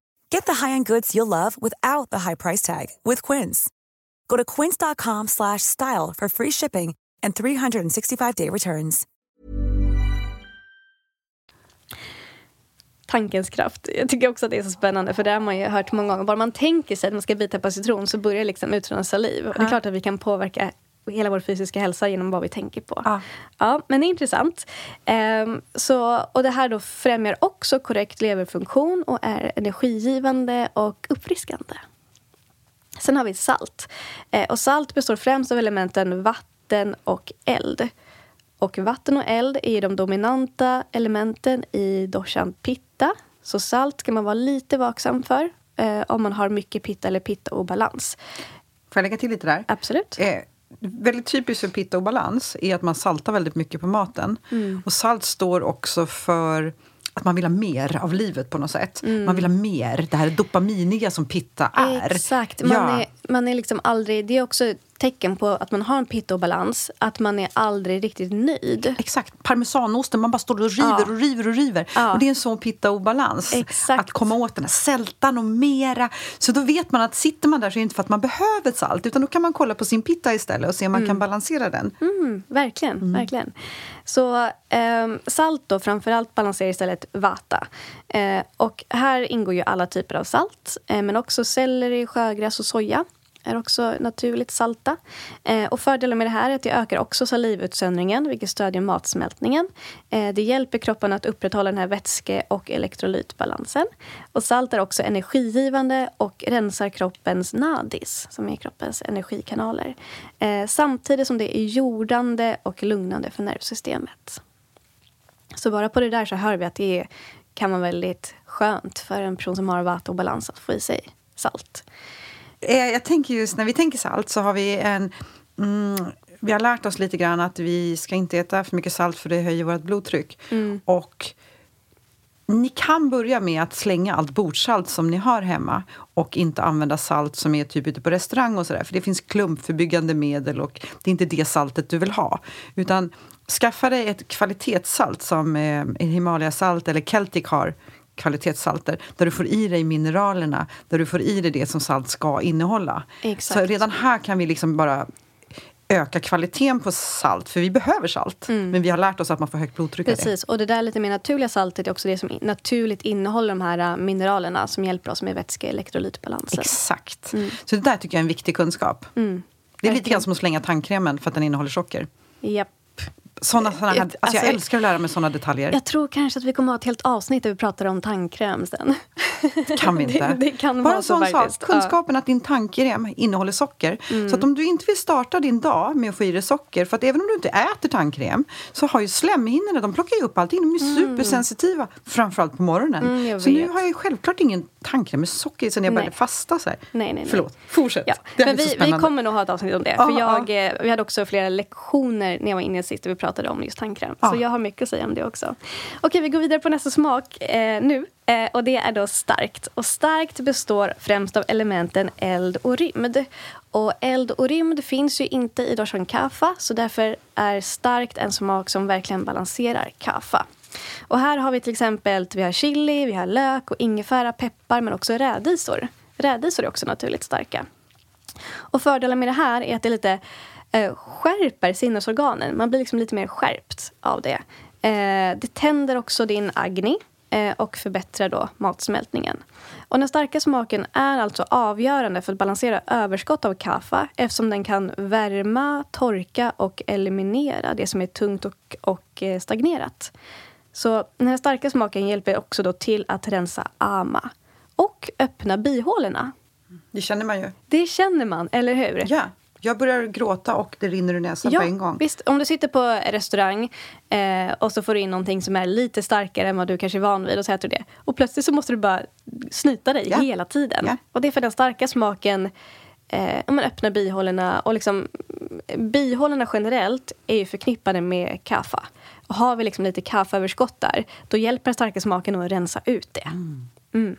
Get the high-end goods you'll love without the high price tag with Quince. Go to quince.com slash style for free shipping and 365-day returns. Tankens kraft. Jag tycker också att det är så spännande, för det har man ju hört många gånger. Bara man tänker sig att man ska bita på citron så börjar liksom utröna saliv. Och det är klart att vi kan påverka hela vår fysiska hälsa genom vad vi tänker på. Ja. ja men det är intressant. Um, så, och det här då främjar också korrekt leverfunktion och är energigivande och uppfriskande. Sen har vi salt. Eh, och salt består främst av elementen vatten och eld. Och vatten och eld är de dominanta elementen i doshan pitta. Så salt ska man vara lite vaksam för eh, om man har mycket pitta eller pitta-obalans. Får jag lägga till lite där? Absolut. Eh, väldigt typiskt för pitta och balans är att man saltar väldigt mycket på maten. Mm. Och salt står också för att man vill ha mer av livet på något sätt. Mm. Man vill ha mer, det här dopaminiga som pitta är. Exakt. Man, ja. är, man är liksom aldrig... Det är också tecken på att man har en pitta-obalans. Att man är aldrig riktigt nöjd. Exakt. Parmesanosten, man bara står och river Ja. och river och river. Ja. Och det är en sån. Exakt. Att komma åt den här sältan och mera. Så då vet man att sitter man där så är det inte för att man behöver salt utan då kan man kolla på sin pitta istället och se om man kan balansera den. Mm, verkligen, verkligen. Så eh, salt då framförallt balanserar istället vata. Eh, och här ingår ju alla typer av salt, eh, men också selleri, sjögräs och soja är också naturligt salta. Eh, och fördelen med det här är att det ökar också salivutsöndringen, vilket stödjer matsmältningen. Eh, det hjälper kroppen att upprätthålla den här vätske och elektrolytbalansen. Och salt är också energigivande och rensar kroppens nadis, som är kroppens energikanaler. Eh, samtidigt som det är jordande och lugnande för nervsystemet. Så bara på det där så hör vi att det är, kan vara väldigt skönt för en person som har vata-obalans att få i sig salt. Eh, Jag tänker just när vi tänker salt så har vi en... Mm, vi har lärt oss lite grann att vi ska inte äta för mycket salt för det höjer vårt blodtryck. Och ni kan börja med att slänga allt bordsalt som ni har hemma och inte använda salt som är typ ute på restaurang och sådär. För det finns klumpförbyggande medel och det är inte det saltet du vill ha. Utan skaffa dig ett kvalitetssalt som eh, Himalayasalt eller Celtic har kvalitetssalter där du får i dig mineralerna, där du får i dig det som salt ska innehålla. Exakt. Så redan här kan vi liksom bara öka kvaliteten på salt, för vi behöver salt. Men vi har lärt oss att man får högt blodtryck. Precis, och det där lite mer naturliga saltet är också det som naturligt innehåller de här äh, mineralerna som hjälper oss med vätske elektrolytbalansen. Exakt. Så det där tycker jag är en viktig kunskap. Det är lite grann som att slänga tandkrämen för att den innehåller socker. Japp. Såna, såna Jag- alltså jag alltså- älskar att lära mig såna detaljer. Jag tror kanske att vi kommer att ha ett helt avsnitt där vi pratar om tandkräm sen. kan vi inte. det, det kan Bara en så sån sak, faktiskt. Ja. kunskapen att din tandkräm innehåller socker. Så att om du inte vill starta din dag med att få i dig socker, för att även om du inte äter tandkräm så har ju slemhinnorna, de plockar ju upp allting, de är supersensitiva, framförallt på morgonen. Mm, så nu har jag självklart ingen tandkräm med socker sen jag Nej. började fasta så här. Nej, nej, nej. Förlåt, fortsätt. Ja. Det Men vi, vi kommer nog ha ett avsnitt om det. För ja. jag, eh, Vi hade också flera lektioner när jag var inne sist där vi pratade om just tandkräm. Ja. Så jag har mycket att säga om det också. Okej, vi går vidare på nästa smak eh, nu. Eh, och det är då starkt. Och starkt består främst av elementen eld och rymd. Och eld och rymd finns ju inte i doshan kaffa. Så därför är starkt en smak som verkligen balanserar kaffa. Och här har vi till exempel vi har chili, vi har lök och ingefära, peppar men också rädisor. Rädisor är också naturligt starka. Och fördelen med det här är att det lite eh, skärper sinnesorganen. Man blir liksom lite mer skärpt av det. Eh, det tänder också din agni eh, och förbättrar då matsmältningen. Och den starka smaken är alltså avgörande för att balansera överskott av kaffa eftersom den kan värma, torka och eliminera det som är tungt och, och eh, stagnerat. Så den här starka smaken hjälper också då till att rensa ama och öppna bihålorna. Det känner man ju. Det känner man, eller hur? Ja, jag börjar gråta och det rinner ur näsan på en gång. Visst, om du sitter på restaurang eh, och så får du in någonting som är lite starkare än vad du kanske är van vid och så äter du det. Och plötsligt så måste du bara snyta dig Ja. hela tiden. Ja. Och det är för den starka smaken eh, om man öppnar bihålorna och liksom bihålorna generellt är ju förknippade med kaffa. Och har vi liksom lite kaffeöverskott där, då hjälper den starka smaken att rensa ut det. Mm.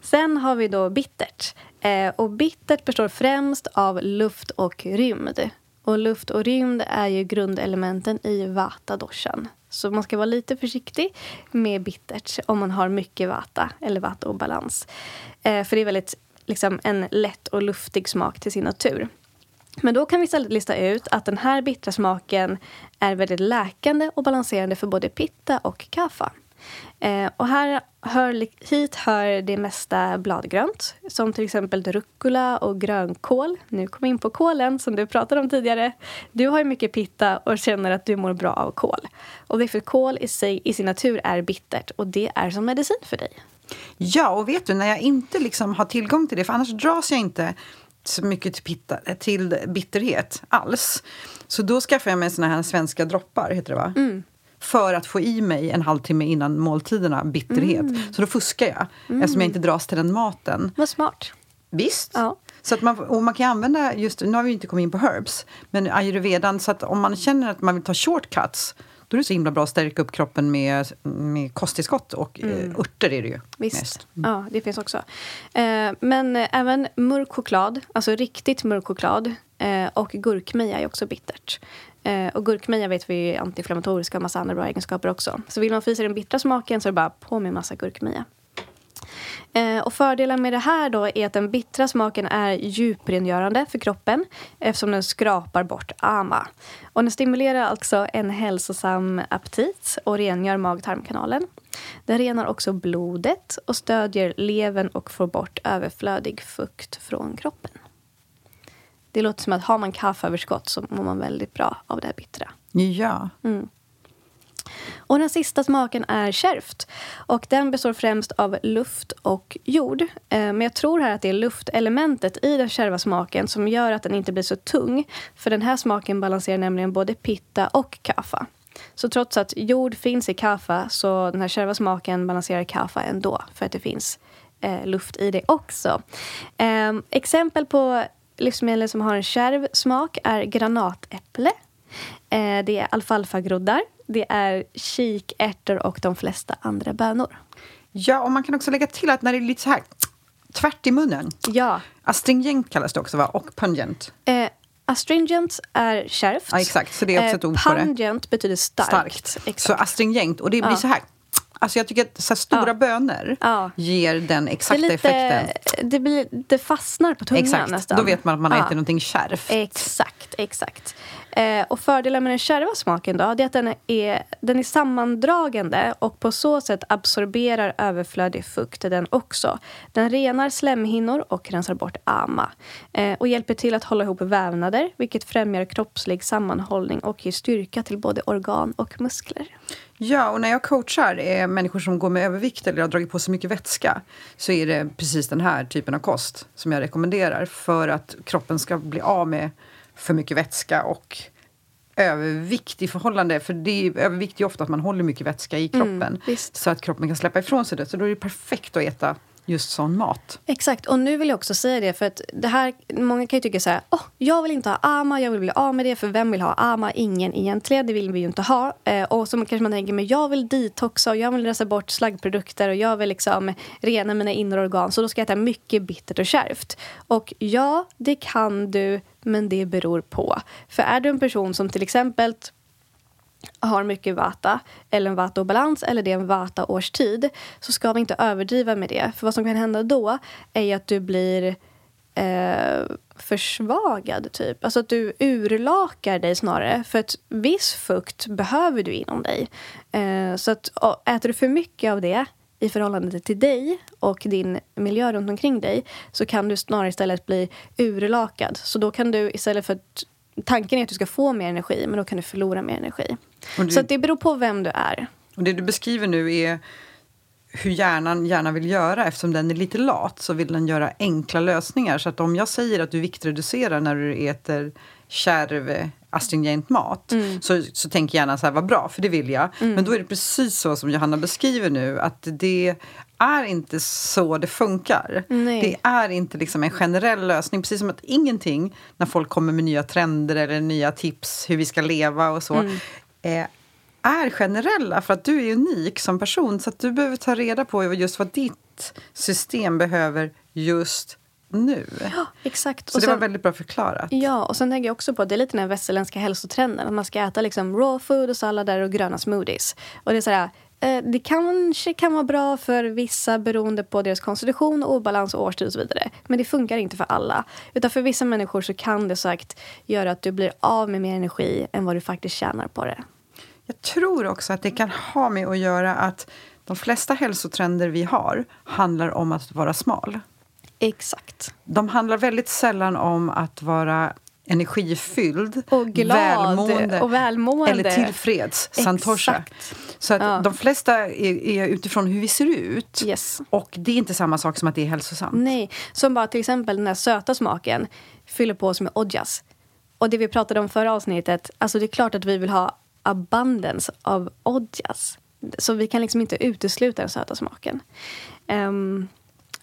Sen har vi då bittert. Eh, och bittert består främst av luft och rymd. Och luft och rymd är ju grundelementen i vata-doshan. Så man ska vara lite försiktig med bittert om man har mycket vata eller vata-obalans. Eh, för det är väldigt liksom, en lätt och luftig smak till sin natur. Men då kan vi istället lista ut att den här bittra smaken är väldigt läkande och balanserande för både pitta och kaffa. Eh, och här hör, hit hör det mesta bladgrönt, som till exempel rucola och grönkål. Nu kommer jag in på kålen, som du pratade om tidigare. Du har ju mycket pitta och känner att du mår bra av kål. Och det är för kål i, sig, i sin natur är bittert och det är som medicin för dig. Ja, och vet du, när jag inte liksom har tillgång till det, för annars dras jag inte så mycket till, pitta, till bitterhet alls. Så då skaffar jag mig såna här svenska droppar, heter det va? Mm. För att få i mig en halvtimme innan måltiderna bitterhet. Mm. Så då fuskar jag, eftersom jag inte dras till den maten. Vad smart. Visst. Ja. Så att man, och man kan använda, just nu har vi inte kommit in på herbs, men ayurvedan, så att om man känner att man vill ta shortcuts Då är det så himla bra att stärka upp kroppen med, med kosttillskott och mm. eh, örter är det ju Visst. mest. Mm. Ja, det finns också. Eh, men eh, även mörk choklad, alltså riktigt mörk choklad eh, och gurkmeja är också bittert. Eh, och gurkmeja vet vi är antiinflammatoriska och massa andra bra egenskaper också. Så vill man få i sig den bittra smaken så är det bara på med massa gurkmeja. Eh, och fördelen med det här då är att den bittra smaken är djuprengörande för kroppen eftersom den skrapar bort ama. Och den stimulerar alltså en hälsosam aptit och rengör mag-tarmkanalen. Den renar också blodet och stödjer levern och får bort överflödig fukt från kroppen. Det låter som att har man kaffeöverskott så mår man väldigt bra av det här bittra. Ja. Mm. Och den sista smaken är kärvt. Och den består främst av luft och jord. Eh, men jag tror här att det är luftelementet i den kärva smaken som gör att den inte blir så tung. För den här smaken balanserar nämligen både pitta och kaffa. Så trots att jord finns i kaffa så den här kärva smaken balanserar kaffa ändå för att det finns eh, luft i det också. Eh, exempel på livsmedel som har en kärv smak är granatäpple. Eh, det är alfalfagroddar det är kikärtor och de flesta andra bönor. Ja, och man kan också lägga till att när det är lite så här tvärt i munnen. Ja. Astringent kallas det också, va? Och pungent. Eh, astringent är kärvt. Ja, exakt. Så det är också ett ord det. Pungent betyder starkt. starkt. Exakt. Så astringent, och det blir ja. så här Alltså jag tycker att så stora ja. bönor ja. ger den exakta lite, effekten. Det, blir, det fastnar på tungan exakt. nästan. Då vet man att man har ätit någonting kärvt. Exakt, exakt. Eh, och fördelen med den kärva smaken då, det är att den är, den är sammandragande och på så sätt absorberar överflödig fukt den också. Den renar slemhinnor och rensar bort ama. Eh, och hjälper till att hålla ihop vävnader, vilket främjar kroppslig sammanhållning och ger styrka till både organ och muskler. Ja, och när jag coachar eh, människor som går med övervikt eller har dragit på sig mycket vätska så är det precis den här typen av kost som jag rekommenderar för att kroppen ska bli av med för mycket vätska och övervikt i förhållande, för det är, övervikt är ofta att man håller mycket vätska i kroppen mm, så att kroppen kan släppa ifrån sig det. Så då är det perfekt att äta just sån mat. Exakt, och nu vill jag också säga det för att det här, många kan ju tycka så här, oh, jag vill inte ha AMA, jag vill bli av med det, för vem vill ha AMA? Ingen egentligen, det vill vi ju inte ha. Eh, och så kanske man tänker, men jag vill detoxa och jag vill rensa bort slaggprodukter och jag vill liksom rena mina inre organ, så då ska jag äta mycket bittert och kärvt. Och ja, det kan du, men det beror på. För är du en person som till exempel har mycket vata eller en vata-obalans eller det är en vata-årstid så ska vi inte överdriva med det. För vad som kan hända då är att du blir eh, försvagad, typ. Alltså att du urlakar dig snarare. För att viss fukt behöver du inom dig. Eh, så att äter du för mycket av det i förhållande till dig och din miljö runt omkring dig så kan du snarare istället bli urlakad. Så då kan du istället för att tanken är att du ska få mer energi, men då kan du förlora mer energi. Du, så det beror på vem du är. Och det du beskriver nu är hur hjärnan gärna vill göra. Eftersom den är lite lat så vill den göra enkla lösningar. Så att om jag säger att du viktreducerar när du äter kärv astringent mat mm. så, så tänker hjärnan så här, vad bra, för det vill jag. Mm. Men då är det precis så som Johanna beskriver nu, att det är inte så det funkar. Nej. Det är inte liksom en generell lösning. Precis som att ingenting, när folk kommer med nya trender eller nya tips hur vi ska leva och så, mm. eh, är generella. För att du är unik som person, så att du behöver ta reda på just vad ditt system behöver just nu. Ja, exakt. Så och det sen, var väldigt bra förklarat. Ja, och sen tänker jag också på att det är lite den västerländska hälsotrenden. Att man ska äta liksom raw food och sallader och gröna smoothies. Och det är eh, det kanske kan vara bra för vissa beroende på deras konstitution, obalans, årstid och så vidare. Men det funkar inte för alla. Utan för vissa människor så kan det sagt göra att du blir av med mer energi än vad du faktiskt tjänar på det. Jag tror också att det kan ha med att göra att de flesta hälsotrender vi har handlar om att vara smal. Exakt. De handlar väldigt sällan om att vara energifylld, och glad välmående, och välmående. eller tillfreds. Santosha. Så att ja. de flesta är, är, utifrån hur vi ser ut. Yes. Och det är inte samma sak som att det är hälsosamt. Nej, som bara till exempel den här söta smaken fyller på oss med ojas. Och det vi pratade om förra avsnittet, alltså det är klart att vi vill ha abundance av ojas. Så vi kan liksom inte utesluta den söta smaken. Um,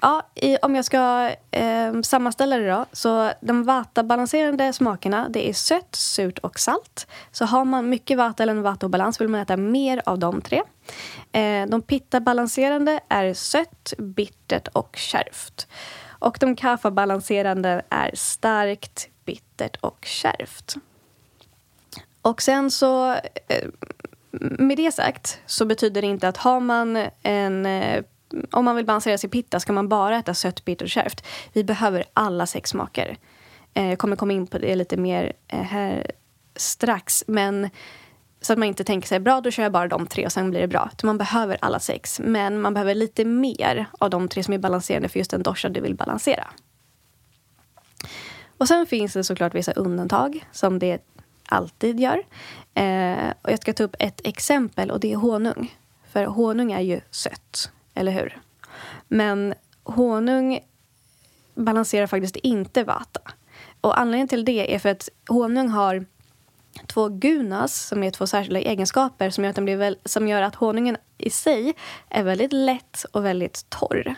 Ja, i, om jag ska eh, sammanställa det då. Så de vata-balanserande smakerna det är sött, surt och salt. Så har man mycket vata eller en vata-obalans vill man äta mer av de tre. Eh, de pitta-balanserande är sött, bittert och kärvt. Och de kaffa-balanserande är starkt, bittert och kärvt. Och sen så, eh, med det sagt, så betyder det inte att har man en eh, om man vill balansera sin pitta ska man bara äta sött, bittert och kärvt. Vi behöver alla sex smaker. Eh, jag kommer komma in på det lite mer eh, här strax. Men så att man inte tänker sig bra då kör jag bara de tre och sen blir det bra. Man behöver alla sex. Men man behöver lite mer av de tre som är balanserande för just den dosha du vill balansera. Och sen finns det såklart vissa undantag som det alltid gör. Eh, och jag ska ta upp ett exempel och det är honung. För honung är ju sött, eller hur? Men honung balanserar faktiskt inte vata. Och anledningen till det är för att honung har två gunas, som är två särskilda egenskaper som gör, att den blir väl, som gör att honungen i sig är väldigt lätt och väldigt torr.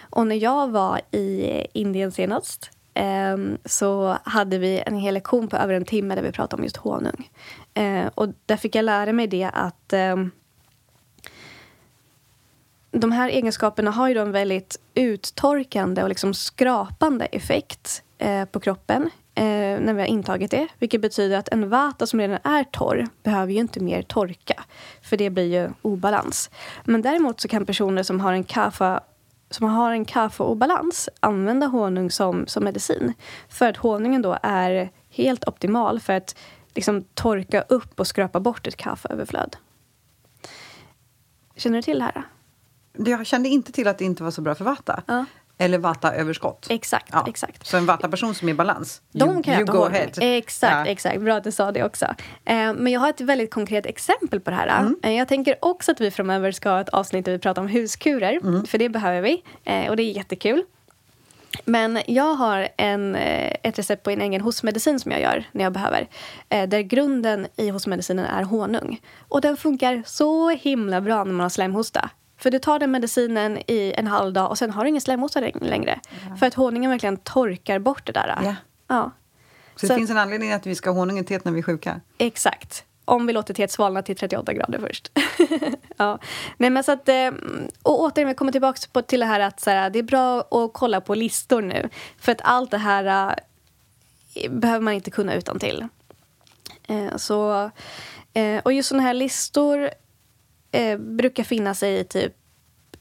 Och när jag var i Indien senast eh, så hade vi en hel lektion på över en timme där vi pratade om just honung. Eh, och där fick jag lära mig det att eh, de här egenskaperna har ju en väldigt uttorkande och liksom skrapande effekt eh, på kroppen eh, när vi har intagit det. Vilket betyder att en vata som redan är torr behöver ju inte mer torka. För det blir ju obalans. Men däremot så kan personer som har en kaffa som har en kaffeobalans använda honung som, som medicin. För att honungen då är helt optimal för att liksom torka upp och skrapa bort ett kaffeöverflöd. Känner du till det här? Jag kände inte till att det inte var så bra för vata. Ja. Eller vata-överskott. Exakt. Ja. exakt. Så en vata-person som är i balans, De you, kan you go ahead. Exakt, Ja. exakt. Bra att du sa det också. Eh, men jag har ett väldigt konkret exempel på det här. Mm. Eh, jag tänker också att vi framöver ska ha ett avsnitt där vi pratar om huskurer. Mm. För det behöver vi. Eh, och det är jättekul. Men jag har en, ett recept på en egen hostmedicin som jag gör när jag behöver. Eh, där grunden i hostmedicinen är honung. Och den funkar så himla bra när man har slemhosta. För du tar den medicinen i en halv dag och sen har du ingen slemhosta längre. För att honungen verkligen torkar bort det där. Ja. ja. Så, Så- det finns en anledning att vi ska ha honung i teet när vi är sjuka. Exakt. Om vi låter teet svalna till 38 grader först. ja. Nej, men så att, eh, och återigen, vi kommer tillbaka till det här att så här, det är bra att kolla på listor nu. För att allt det här eh, behöver man inte kunna utan till. Eh, så, eh, och just såna här listor eh, brukar finnas i typ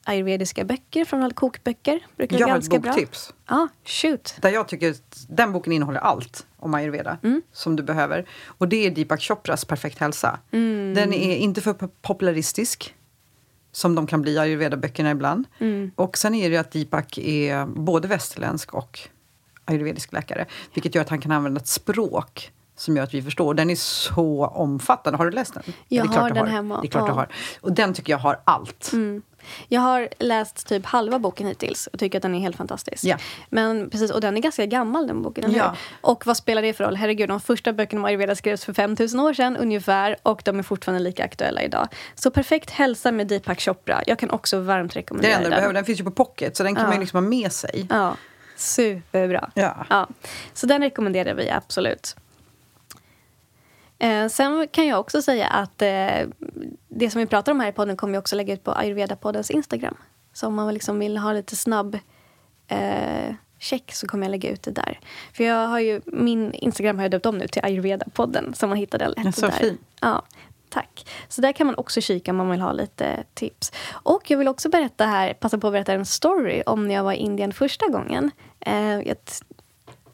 ayurvediska böcker, framförallt kokböcker. Brukar Jag har ett ganska bra. boktips. Ja, shoot. Där jag tycker att den boken innehåller allt om ayurveda Mm. som du behöver. Och det är Deepak Chopras Perfekt hälsa. Mm. Den är inte för po- popularistisk som de kan bli ayurveda-böckerna ibland. Mm. Och sen är det att Deepak är både västerländsk och ayurvedisk läkare. Vilket gör att han kan använda ett språk som gör att vi förstår. Den är så omfattande. Har du läst den? Jag klart har den hemma, Det är klart ja. du har. Och den tycker jag har allt. Mm. Jag har läst typ halva boken hittills och tycker att den är helt fantastisk. Ja. Men precis, och den är ganska gammal den boken, Ja. hur? Och vad spelar det för roll? Herregud, de första böckerna om ayurveda skrevs för 5000 år sedan ungefär och de är fortfarande lika aktuella idag. Så Perfekt hälsa med Deepak Chopra. Jag kan också varmt rekommendera det enda du den. behöver. Den finns ju på pocket så den kan Ja. man liksom ha med sig. Ja, superbra. Ja. Ja, så den rekommenderar vi absolut. Eh, sen kan jag också säga att eh, det som vi pratar om här i podden kommer jag också lägga ut på Ayurveda-poddens Instagram. Så om man liksom vill ha lite snabb eh, check så kommer jag lägga ut det där. För jag har ju, min Instagram har jag döpt om nu till Ayurveda-podden så man hittar den lätt så där. fin. Ja, tack. Så där kan man också kika om man vill ha lite tips. Och jag vill också berätta här, passa på att berätta en story om när jag var i Indien första gången. Eh, jag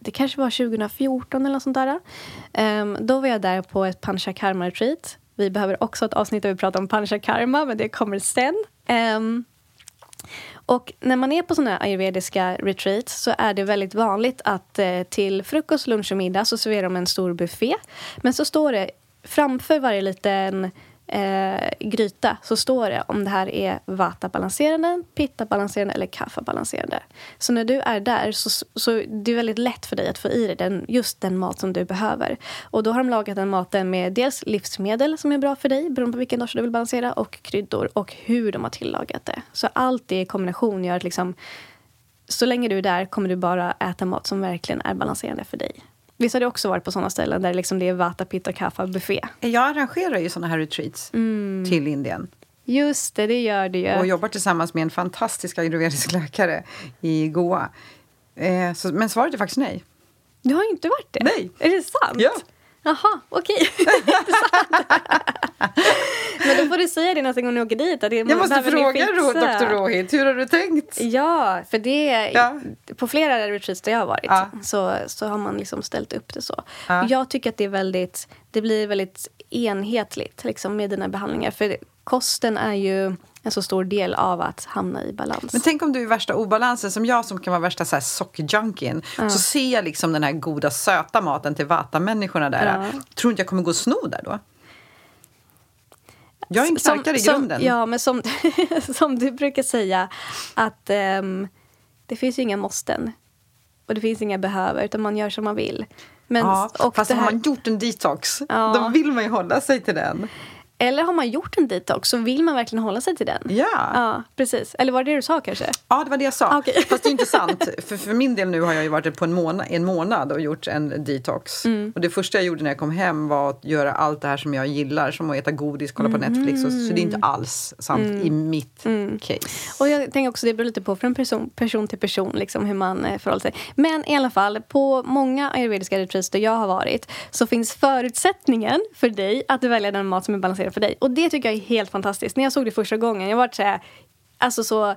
det kanske var 2014 eller något sånt där. Um, då var jag där på ett panchakarma retreat. Vi behöver också ett avsnitt där vi pratar om panchakarma, men det kommer sen. Um, och när man är på såna här ayurvediska retreats så är det väldigt vanligt att eh, till frukost, lunch och middag så serverar de en stor buffé. Men så står det framför varje liten eh, gryta så står det om det här är vata-balanserande, pitta-balanserande eller kaffa-balanserande. Så när du är där så, så det är väldigt lätt för dig att få i dig den, just den mat som du behöver. Och då har de lagat den maten med dels livsmedel som är bra för dig beroende på vilken dag du vill balansera och kryddor och hur de har tillagat det. Så allt det i kombination gör att liksom så länge du är där kommer du bara äta mat som verkligen är balanserande för dig. Visst har du också varit på såna ställen där liksom det är vata, pitta, kaffa, buffé? Jag arrangerar ju såna här retreats till Indien. Just det, det gör du ju. och jobbar tillsammans med en fantastisk ayurvedisk läkare i Goa. Eh, så, men svaret är faktiskt nej. Du har inte varit det? Nej. Är det sant? Ja. Jaha, okej. Men då får du säga det nästa gång du åker dit. Det Jag måste ni fråga. Dr. Rohit, hur har du tänkt? Ja, för det... Ja. På flera retreats där jag har varit Ja. så, så har man liksom ställt upp det så. Ja. Jag tycker att det är väldigt... Det blir väldigt enhetligt liksom, med dina behandlingar. För kosten är ju en så stor del av att hamna i balans. Men tänk om du är värsta obalansen som jag som kan vara värsta så här sockerjunkien. Så ser jag liksom den här goda söta maten till vata-människorna där. Ja. Tror inte jag kommer gå och sno där då? Jag är en knarkare i som, grunden. Ja, men som, som du brukar säga att ehm, det finns ju inga måsten. Och det finns inga behöver, utan man gör som man vill. Men, ja, och fast det har här, man gjort en detox, Ja. då vill man ju hålla sig till den. Eller har man gjort en detox så vill man verkligen hålla sig till den. Ja. Ja, precis. Eller var det det du sa kanske? Ja, det var det jag sa. Okej. Fast det är inte sant. För, för min del nu har jag ju varit på en månad, en månad och gjort en detox. Mm. Och det första jag gjorde när jag kom hem var att göra allt det här som jag gillar. Som att äta godis, kolla på Mm. Netflix. Och, så det är inte alls sant i mitt case. Och jag tänker också det beror lite på från person, person till person liksom, hur man eh, förhåller sig. Men i alla fall, på många ayurvediska retreats där jag har varit så finns förutsättningen för dig att välja den mat som är balanserad för dig. Och det tycker jag är helt fantastiskt. När jag såg det första gången, jag var så här, alltså så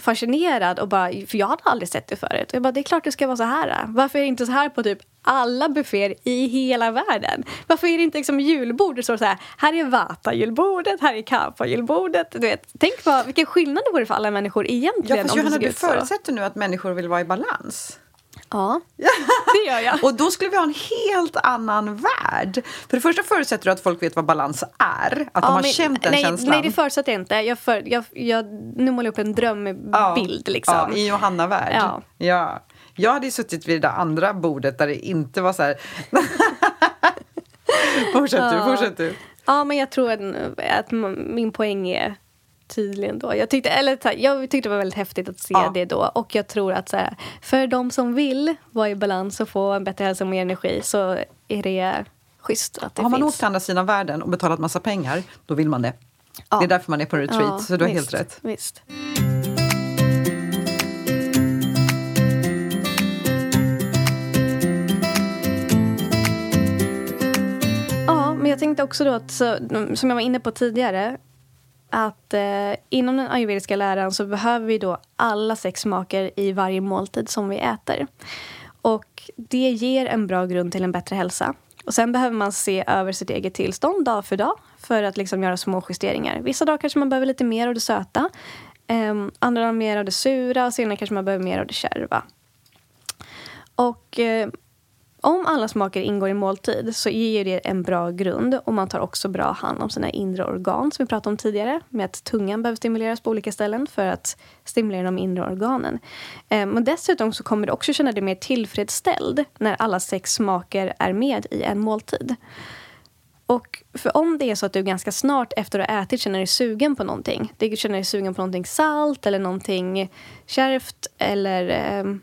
fascinerad och bara, för jag hade aldrig sett det förut. Och jag bara, det är klart det ska vara så här. Varför är det inte så här på typ alla bufféer i hela världen? Varför är det inte liksom julbord? Det står så här, här är vata-julbordet, här är kappa-julbordet. Du vet, tänk vad, vilken skillnad det vore för alla människor egentligen. Ja, fast Johanna, du förutsätter nu att människor vill vara i balans. Ja, det gör jag. Och då skulle vi ha en helt annan värld. För det första förutsätter du att folk vet vad balans är. Att de Ja, har men- känt den nej, känslan. Nej, det förutsätter jag inte. Jag, för, jag, jag, nu målar jag upp en drömbild. Liksom. Ja, I Johanna-värld. Ja. Ja. Jag hade ju suttit vid det andra bordet där det inte var så här... fortsätt du, fortsätt du. Ja, men jag tror att, att min poäng är tydlig ändå. Jag tyckte, eller, så här, jag tyckte det var väldigt häftigt att se Ja. det då. Och jag tror att så här, för de som vill vara i balans och få en bättre hälsa och mer energi så är det schysst att det Har man finns. åkt till andra sidan världen och betalat massa pengar, då vill man det. Ja. Det är därför man är på retreat, Ja, så du har visst, helt rätt. Visst. Ja, men jag tänkte också då att, så, som jag var inne på tidigare, att eh, inom den ayurvediska läran så behöver vi då alla sex smaker i varje måltid som vi äter. Och det ger en bra grund till en bättre hälsa. Och sen behöver man se över sitt eget tillstånd dag för dag för att liksom göra små justeringar. Vissa dagar kanske man behöver lite mer av det söta. Eh, andra dagar mer av det sura och senare kanske man behöver mer av det kärva. Och eh, om alla smaker ingår i måltid så ger det en bra grund och man tar också bra hand om sina inre organ som vi pratade om tidigare. Med att tungan behöver stimuleras på olika ställen för att stimulera de inre organen. Ehm, Men dessutom så kommer du också känna dig mer tillfredsställd när alla sex smaker är med i en måltid. Och för om det är så att du ganska snart efter att ha ätit känner dig sugen på någonting. Du känner dig sugen på någonting salt eller någonting kärvt eller eh,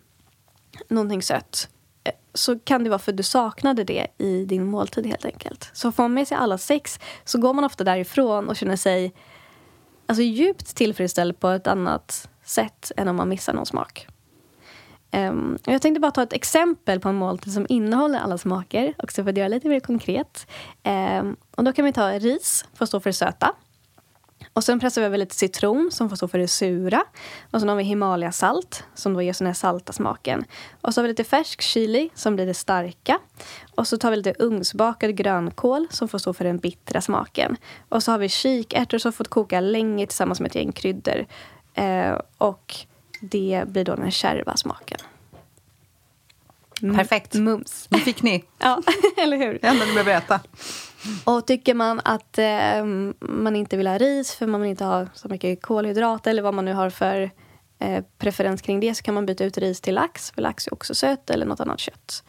någonting sött. Så kan det vara för att du saknade det i din måltid helt enkelt. Så får man med sig alla sex så går man ofta därifrån och känner sig alltså, djupt tillfredsställd på ett annat sätt än om man missar någon smak. Um, jag tänkte bara ta ett exempel på en måltid som innehåller alla smaker, också för att göra lite mer konkret. Um, och då kan vi ta ris, för att stå för det söta. Och sen pressar vi över lite citron som får stå för det sura. Och sen har vi Himalaya-salt som då ger sån här salta smaken. Och så har vi lite färsk chili som blir det starka. Och så tar vi lite ugnsbakad grönkål som får stå för den bittra smaken. Och så har vi kikärtor som fått koka länge tillsammans med ett gäng kryddor. Eh, och det blir då den kärva smaken. Perfekt. Mums. Nu fick ni. Ja, eller hur? Det enda ni behöver äta. Och tycker man att eh, man inte vill ha ris för man vill inte ha så mycket kolhydrater eller vad man nu har för eh, preferens kring det så kan man byta ut ris till lax, för lax är också sött, eller något annat kött.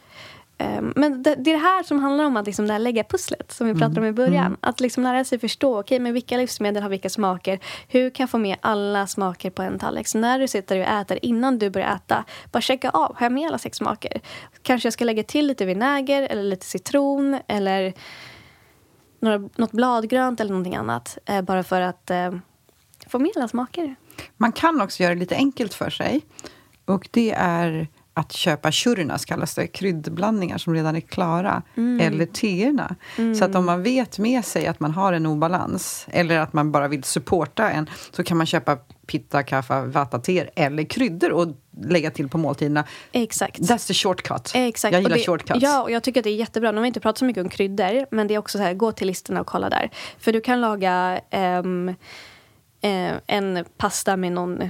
Ehm, men det, det, är det här som handlar om att liksom det här lägga pusslet som vi pratade mm. om i början. Mm. Att liksom lära sig förstå, okay, men vilka livsmedel har vilka smaker? Hur kan jag få med alla smaker på en tallrik? Så när du sitter och äter, innan du börjar äta, bara checka av, har jag med alla sex smaker? Kanske jag ska lägga till lite vinäger eller lite citron eller några, något bladgrönt eller någonting annat. Eh, bara för att eh, få med alla smaker. Man kan också göra det lite enkelt för sig. Och det är att köpa churnas, kallas det, kryddblandningar som redan är klara, mm. eller teerna. Mm. Så att om man vet med sig att man har en obalans, eller att man bara vill supporta en, så kan man köpa pitta, kaffe, vata, teer eller kryddor och lägga till på måltiderna. Exakt. That's the shortcut. Exakt. Jag gillar det, shortcuts. Ja, och jag tycker att det är jättebra. Nu har vi inte pratat så mycket om kryddor, men det är också så här, gå till listorna och kolla där. För du kan laga um, en pasta med någon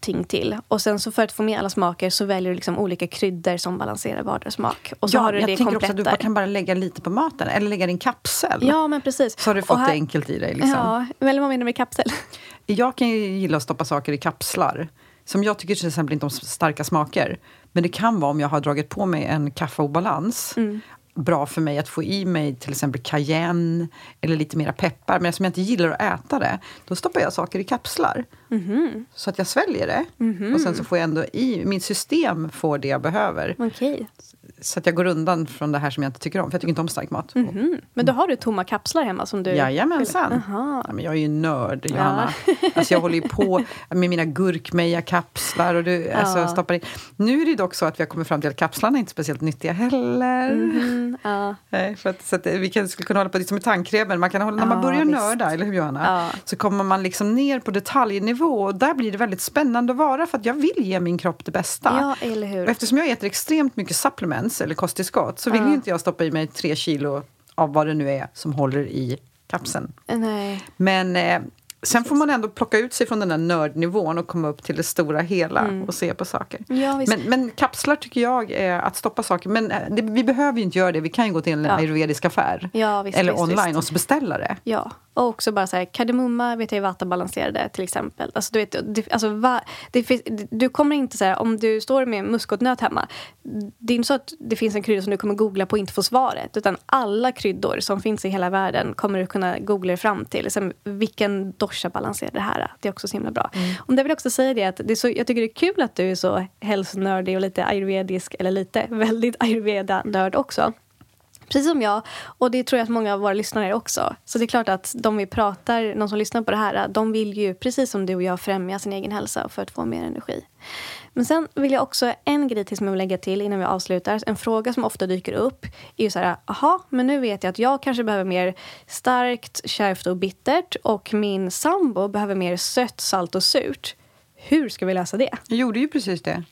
ting till. Och sen så för att få med alla smaker så väljer du liksom olika kryddor som balanserar vardera smak. Och så ja, har du jag det tänker också att du kan bara lägga lite på maten eller lägga din kapsel. Ja, men precis. Så har du fått här, det enkelt i dig. Liksom. Ja, eller vad menar du med kapsel? Jag kan ju gilla att stoppa saker i kapslar. Som jag tycker till exempel inte om starka smaker. Men det kan vara om jag har dragit på mig en kaffeobalans. Mm bra för mig att få i mig till exempel cayenne eller lite mera peppar. Men eftersom jag inte gillar att äta det, då stoppar jag saker i kapslar. Mm -hmm. Så att jag sväljer det. Mm -hmm. Och sen så får jag ändå i, mitt system får det jag behöver. Okay så att jag går undan från det här som jag inte tycker om. För jag tycker inte om stark mat. Mm -hmm. Men då har du tomma kapslar hemma som du... Jajamensan. Ja, men jag är ju nörd, Johanna. Ja. alltså jag håller ju på med mina gurkmeja-kapslar. Och du, alltså, ja. stoppar in. Nu är det dock så att vi har kommit fram till att kapslarna är inte speciellt nyttiga heller. Mm ja. Nej, för att, så att vi kan, skulle kunna hålla på lite som med tandkrämen. Man kan hålla, när man börjar visst. nörda, eller hur Johanna? Så kommer man liksom ner på detaljnivå. Och där blir det väldigt spännande att vara. För att jag vill ge min kropp det bästa. Ja, eller hur. Och eftersom jag äter extremt mycket supplements eller kosttillskott så vill ju inte jag stoppa i mig tre kilo av vad det nu är som håller i kapseln. Nej. Men eh, Sen får man ändå plocka ut sig från den där nördnivån och komma upp till det stora hela mm. och se på saker. Ja, men, men, kapslar tycker jag är att stoppa saker. Men eh, det, vi behöver ju inte göra det. Vi kan ju gå till en ja. ayurvedisk affär. Ja, visst, eller visst, online visst. och beställa det. Ja. Och också bara så här, kardemumma vet jag är vattabalanserade till exempel. Alltså, du, vet, det, alltså, va, det du kommer inte så om du står med muskotnöt hemma. Det är inte så att det finns en krydda som du kommer googla på och inte få svaret. Utan alla kryddor som finns i hela världen kommer du kunna googla dig fram till. Sen, vilken dosha balanserar det här? Det är också så himla bra. Mm. Och jag vill också säga det att det så, jag tycker det är kul att du är så hälsonördig och lite ayurvedisk, eller lite, väldigt ayurveda-nörd också. Precis som jag. Och det tror jag att många av våra lyssnare är också. Så det är klart att de vi pratar, de som lyssnar på det här, de vill ju precis som du och jag främja sin egen hälsa för att få mer energi. Men sen vill jag också, en grej till som jag vill lägga till innan vi avslutar. En fråga som ofta dyker upp är ju så här, aha, men nu vet jag att jag kanske behöver mer starkt, kärvt och bittert och min sambo behöver mer sött, salt och surt. Hur ska vi lösa det? Jag gjorde ju precis det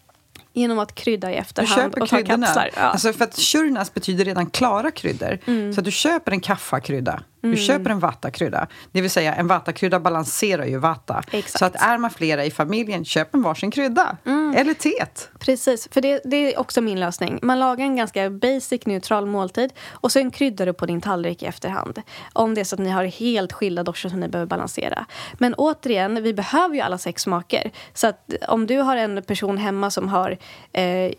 genom att krydda i efterhand och ta kapslar. Ja. Alltså för att churnas betyder redan klara kryddor. Mm. Så att du köper en kaffakrydda du mm. köper en vattakrydda. Det vill säga, en vattakrydda balanserar ju vatta. Exakt. Så att är man flera i familjen, köp en varsin krydda. Mm. Eller teet. Precis, för det, det, är också min lösning. Man lagar en ganska basic, neutral måltid och sen kryddar du på din tallrik i efterhand. Om det är så att ni har helt skilda doshor som ni behöver balansera. Men återigen, vi behöver ju alla sex smaker. Så att om du har en person hemma som har eh,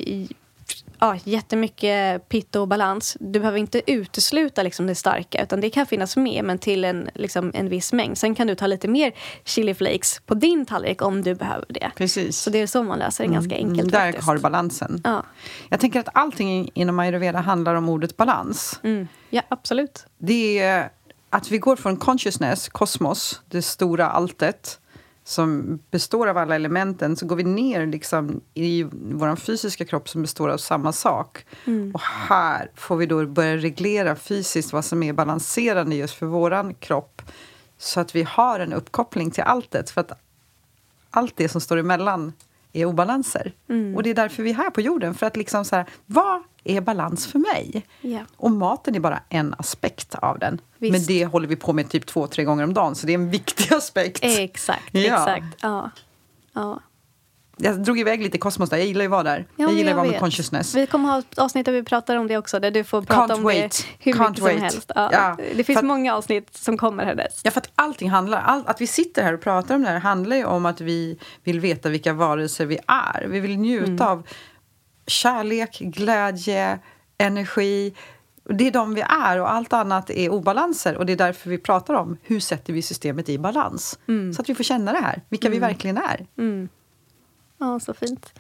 ja, jättemycket pitt och balans. Du behöver inte utesluta liksom det starka, utan det kan finnas med, men till en, liksom, en viss mängd. Sen kan du ta lite mer chili flakes på din tallrik om du behöver det. Precis. Så det är så man löser det ganska mm, enkelt. Där faktiskt. har du balansen. Ja. Jag tänker att allting inom ayurveda handlar om ordet balans. Mm. Ja, absolut. Det är att vi går från consciousness, kosmos, det stora alltet, som består av alla elementen så går vi ner liksom i vår fysiska kropp som består av samma sak. Mm. Och här får vi då börja reglera fysiskt vad som är balanserande just för vår kropp så att vi har en uppkoppling till alltet. För att allt det som står emellan är obalanser. Mm. Och det är därför vi är här på jorden. För att liksom så här, vad är balans för mig? Yeah. Och maten är bara en aspekt av den. Visst. Men det håller vi på med typ två, tre gånger om dagen. Så det är en viktig aspekt. Exakt, ja. exakt. Ja. ja. Jag drog iväg lite kosmos där. Jag gillar ju att vara där. Ja, jag gillar att vara med consciousness. Vi kommer ha ett avsnitt där vi pratar om det också. Där du får prata Can't om wait. det hur Can't mycket wait. som helst. Ja. ja. Det finns många avsnitt som kommer härnäst. Ja, för att allting handlar... All, att vi sitter här och pratar om det här handlar ju om att vi vill veta vilka varelser vi är. Vi vill njuta mm. av kärlek, glädje, energi. Det är de vi är och allt annat är obalanser. Och det är därför vi pratar om hur sätter vi systemet i balans. Mm. Så att vi får känna det här, vilka vi verkligen är. Ja, så fint.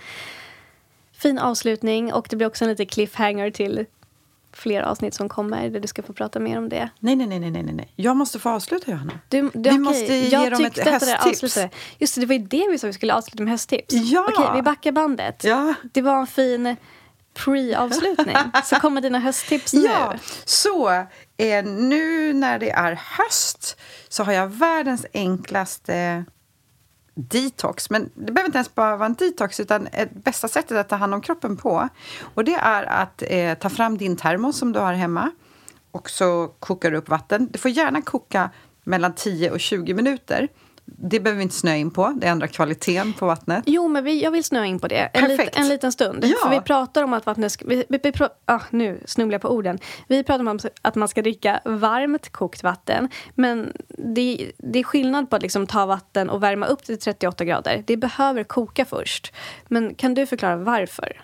Fin avslutning och det blir också en liten cliffhanger till fler avsnitt som kommer där du ska få prata mer om det. Nej, nej, nej, nej, nej, nej. Jag måste få avsluta, Johanna. Du, du, Vi okej, måste ge jag dem ett det hästtips. avslutade- Just det, det var ju det vi sa vi skulle avsluta med hästtips. Ja! Okej, vi backar bandet. Ja. Det var en fin pre-avslutning. Så kommer dina hösttips nu. Ja, så eh, nu när det är höst så har jag världens enklaste detox. Men det behöver inte ens bara vara en detox utan ett bästa sättet att ta hand om kroppen på. Och det är att eh, ta fram din termos som du har hemma och så kokar du upp vatten. Det får gärna koka mellan 10 och 20 minuter. Det behöver vi inte snöa in på. Det ändrar kvaliteten på vattnet. Jo, men vi, jag vill snöa in på det en, lit, en liten stund. Ja. För vi pratar om att vattnet ska... Vi, vi, vi, ah, nu snubblar jag på orden. Vi pratar om att man ska dricka varmt kokt vatten. Men det, det är skillnad på att liksom ta vatten och värma upp till 38 grader. Det behöver koka först. Men kan du förklara varför?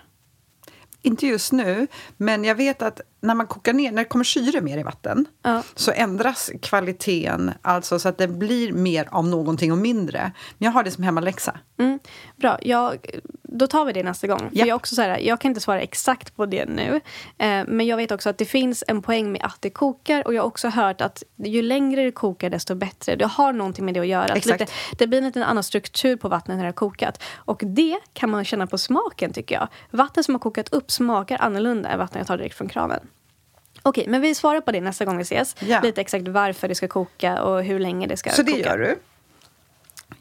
Inte just nu, men jag vet att när man kokar ner, när det kommer syre mer i vatten Ja. så ändras kvaliteten, alltså så att det blir mer av någonting och mindre. Men jag har det som hemmaläxa. Mm, bra, jag, då tar vi det nästa gång. För Ja. jag, är också så här, jag kan inte svara exakt på det nu. Eh, men jag vet också att det finns en poäng med att det kokar. Och jag har också hört att ju längre det kokar desto bättre. Det har någonting med det att göra. Att Exakt. Lite, det blir en liten annan struktur på vattnet när det har kokat. Och det kan man känna på smaken tycker jag. Vatten som har kokat upp smakar annorlunda än vatten jag tar direkt från kranen. Okej, men vi svarar på det nästa gång vi ses. Ja. Lite exakt varför det ska koka och hur länge det ska Så det koka. gör du.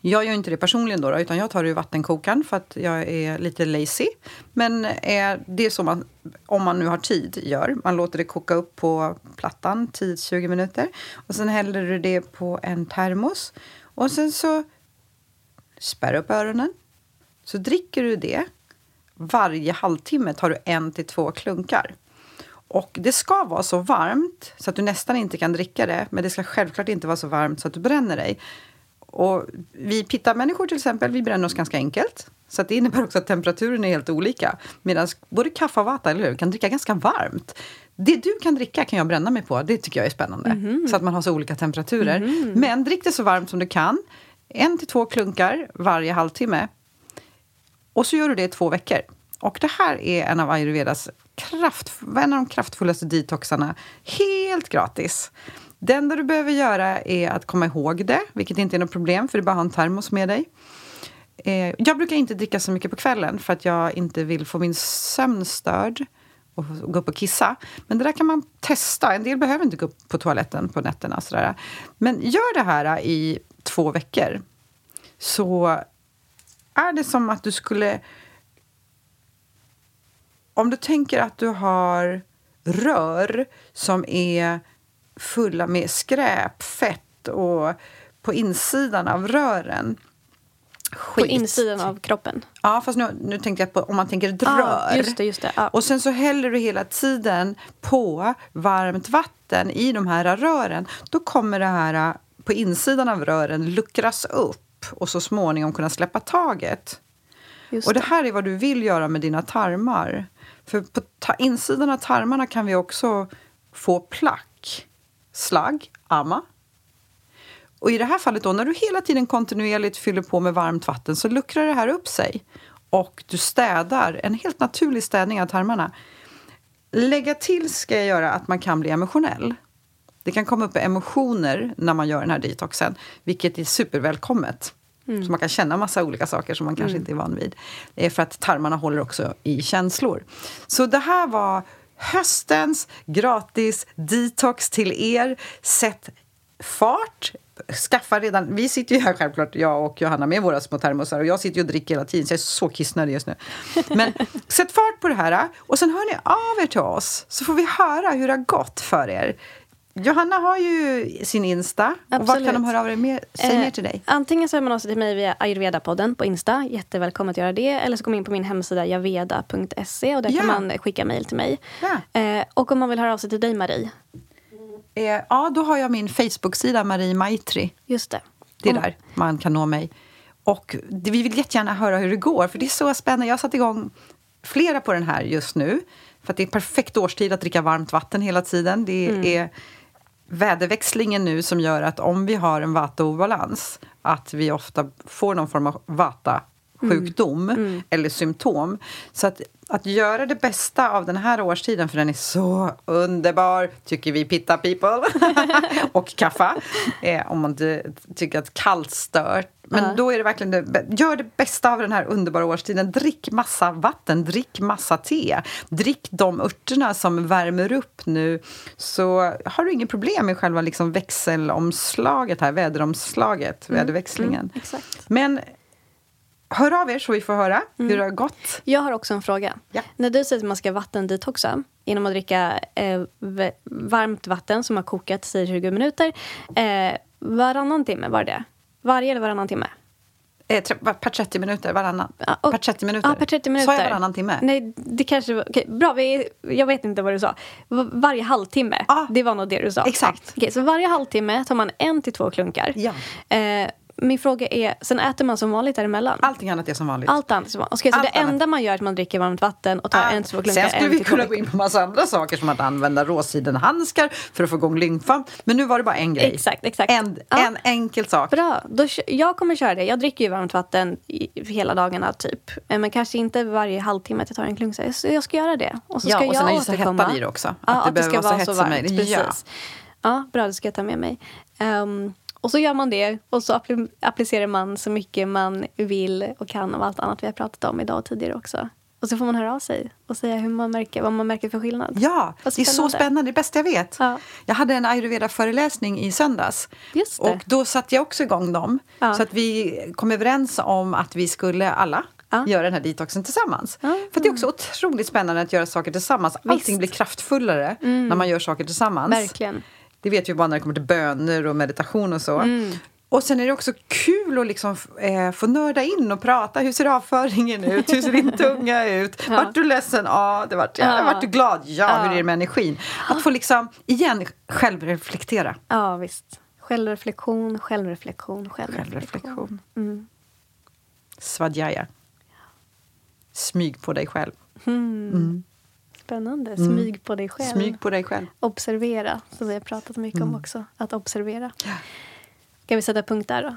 Jag gör inte det personligen då, då, utan jag tar det ur vattenkokaren för att jag är lite lazy. Men eh, det är så man, om man nu har tid, gör. Man låter det koka upp på plattan 10-20 minuter. Och sen häller du det på en termos. Och sen så spärr upp öronen. Så dricker du det. Varje halvtimme tar du en till två klunkar. Och det ska vara så varmt så att du nästan inte kan dricka det. Men det ska självklart inte vara så varmt så att du bränner dig. Och vi pittamänniskor till exempel, vi bränner oss ganska enkelt. Så att det innebär också att temperaturen är helt olika. Medan både kaffe och vatten, eller hur, kan dricka ganska varmt. Det du kan dricka kan jag bränna mig på. Det tycker jag är spännande. Så att man har så olika temperaturer. Men drick det så varmt som du kan. En till två klunkar varje halvtimme. Och så gör du det i två veckor. Och det här är en av ayurvedas kraft, en av de kraftfullaste detoxarna. Helt gratis. Det enda du behöver göra är att komma ihåg det, vilket inte är något problem, för det är bara att ha en termos med dig. Eh, jag brukar inte dricka så mycket på kvällen för att jag inte vill få min sömn störd och gå upp och kissa. Men det där kan man testa. En del behöver inte gå upp på toaletten på nätterna. Sådär. Men gör det här i två veckor så är det som att du skulle... Om du tänker att du har rör som är fulla med skräp, fett och på insidan av rören På skit. insidan av kroppen. Ja, fast nu, nu tänkte jag på om man tänker ett Ah, rör. just det, just det. Ah. Och sen så häller du hela tiden på varmt vatten i de här rören. Då kommer det här på insidan av rören luckras upp och så småningom kunna släppa taget. Just Och det här är vad du vill göra med dina tarmar. För på ta insidan av tarmarna kan vi också få plack, slagg, amma. Och i det här fallet då, när du hela tiden kontinuerligt fyller på med varmt vatten så luckrar det här upp sig. Och du städar, en helt naturlig städning av tarmarna. Lägga till ska jag göra att man kan bli emotionell. Det kan komma upp emotioner när man gör den här detoxen, vilket är supervälkommet. Så man kan känna massa olika saker som man kanske inte är van vid. Det är för att tarmarna håller också i känslor. Så det här var höstens gratis detox till er. Sätt fart. Skaffa redan... Vi sitter ju här självklart, jag och Johanna, med våra små termosar. Och jag sitter ju och dricker hela tiden, så jag är så kissnödig just nu. Men sätt fart på det här. Och sen hör ni av er till oss, så får vi höra hur det har gått för er. Johanna har ju sin Insta. Och vart Absolut. kan de höra av er mer, sig Eh, mer till dig? Antingen så hör man av sig till mig via ayurveda-podden på Insta. Jättevälkommen att göra det. Eller så går man in på min hemsida javeda.se och där Ja. kan man skicka mejl till mig. Ja. Eh, och om man vill höra av sig till dig, Marie. Eh, ja, då har jag min Facebook-sida Marie Maitri. Just det. Det är Om- där man kan nå mig. Och vi vill jättegärna höra hur det går, för det är så spännande. Jag har satt igång flera på den här just nu. För det är perfekt årstid att dricka varmt vatten hela tiden. Det Mm. är väderväxlingen nu som gör att om vi har en vata-obalans att vi ofta får någon form av vata-sjukdom Mm. eller symptom. Så att, att göra det bästa av den här årstiden, för den är så underbar, tycker vi pitta people, och kaffa, eh, om man inte tycker att kallt stört. Men Ja. då är det verkligen det, gör det bästa av den här underbara årstiden. Drick massa vatten, drick massa te. Drick de örterna som värmer upp nu. Så har du inget problem med själva liksom växelomslaget här, väderomslaget, väderväxlingen. exakt. Men hör av er så vi får höra hur det har gått. Jag har också en fråga. Ja. När du säger att man ska vattendetoxa genom att dricka eh, varmt vatten som har kokat säg 20 minuter eh, varannan timme, var det Varje eller varannan timme? Eh, per 30 minuter, varannan. Ja, och- per 30 minuter. Ja, per 30 minuter. Sa jag varannan timme? Nej, det kanske var... okej, bra, vi, jag vet inte vad du sa. Va- Varje halvtimme. Ja. Det var nog det du sa. Exakt. Okej, så varje halvtimme tar man en till två klunkar. Ja. Eh, min fråga är, sen äter man som vanligt däremellan? Allting annat är som vanligt. Allt annat som vanligt. Okej, så Allt det annat. enda man gör är att man dricker varmt vatten och tar en till två klunkar. Sen skulle en vi kunna gå in på massa andra saker som att använda råsidenhandskar för att få igång lymfan. Men nu var det bara en grej. Exakt, exakt. En, Ja. en enkel sak. Bra. Då, jag kommer köra det. Jag dricker ju varmt vatten i, hela dagarna, typ. Eh, Men kanske inte varje halvtimme att jag tar en klunk. Så jag- jag ska göra det. Och så ska Ja, och jag sen är det så hettan i det också. Att Ja, det att det ska vara så så varmt. möjligt. Ja. Precis. Ja, bra. Det ska jag ta med mig. Ehm, och så gör man det. Och så appli- applicerar man så mycket man vill och kan av allt annat vi har pratat om idag och tidigare också. Och så får man höra av sig och säga hur man märker, vad man märker för skillnad. Ja, det är så spännande. Det bästa jag vet. Ja. Jag hade en ayurveda-föreläsning i söndags. Och då satte jag också igång dem. Ja. Så att vi kom överens om att vi skulle alla Ja. göra den här detoxen tillsammans. Ja. För det är också otroligt spännande att göra saker tillsammans. Allting Visst. Mm. blir kraftfullare när man gör saker tillsammans. Verkligen. Det vet vi bara när det kommer till böner och meditation och så. Mm. Och sen är det också kul att liksom, eh, få nörda in och prata. Hur ser avföringen ut? Hur ser din tunga ut? Ja. Vart du ledsen? Ja, det vart, ja. Ja. Vart du glad? Ja. Ja. Hur är det med energin? Att få liksom, igen, självreflektera. Ja, visst. Självreflektion, självreflektion, självreflektion. Självreflektion. Mm. Svadhyaya. Smyg på dig själv. Spännande. Smyg på dig själv. Mm. Smyg på dig själv. Observera, som vi har pratat mycket Mm. om också. Att observera. Ska vi sätta punkt där då?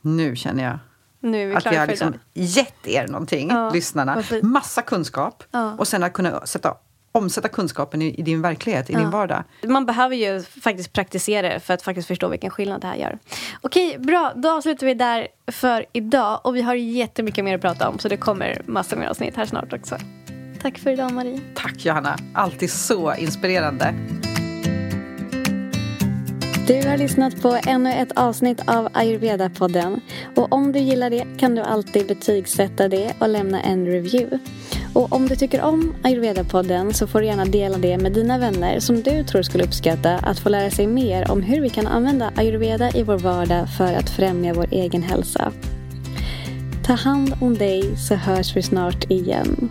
Nu känner jag Nu är vi att vi har liksom idag. gett er någonting, Ja, lyssnarna. Massa kunskap. Ja. Och sen att kunna sätta, omsätta kunskapen i, i din verklighet, i din vardag. Man behöver ju faktiskt praktisera det för att faktiskt förstå vilken skillnad det här gör. Okej, bra. Då avslutar vi där för idag. Och vi har jättemycket mer att prata om så det kommer massor mer avsnitt här snart också. Tack för idag Marie. Tack Johanna, alltid så inspirerande. Du har lyssnat på ännu ett avsnitt av Ayurveda-podden. Och om du gillar det kan du alltid betygsätta det och lämna en review. Och om du tycker om Ayurveda-podden så får du gärna dela det med dina vänner som du tror skulle uppskatta att få lära sig mer om hur vi kan använda ayurveda i vår vardag för att främja vår egen hälsa. Ta hand om dig så hörs vi snart igen.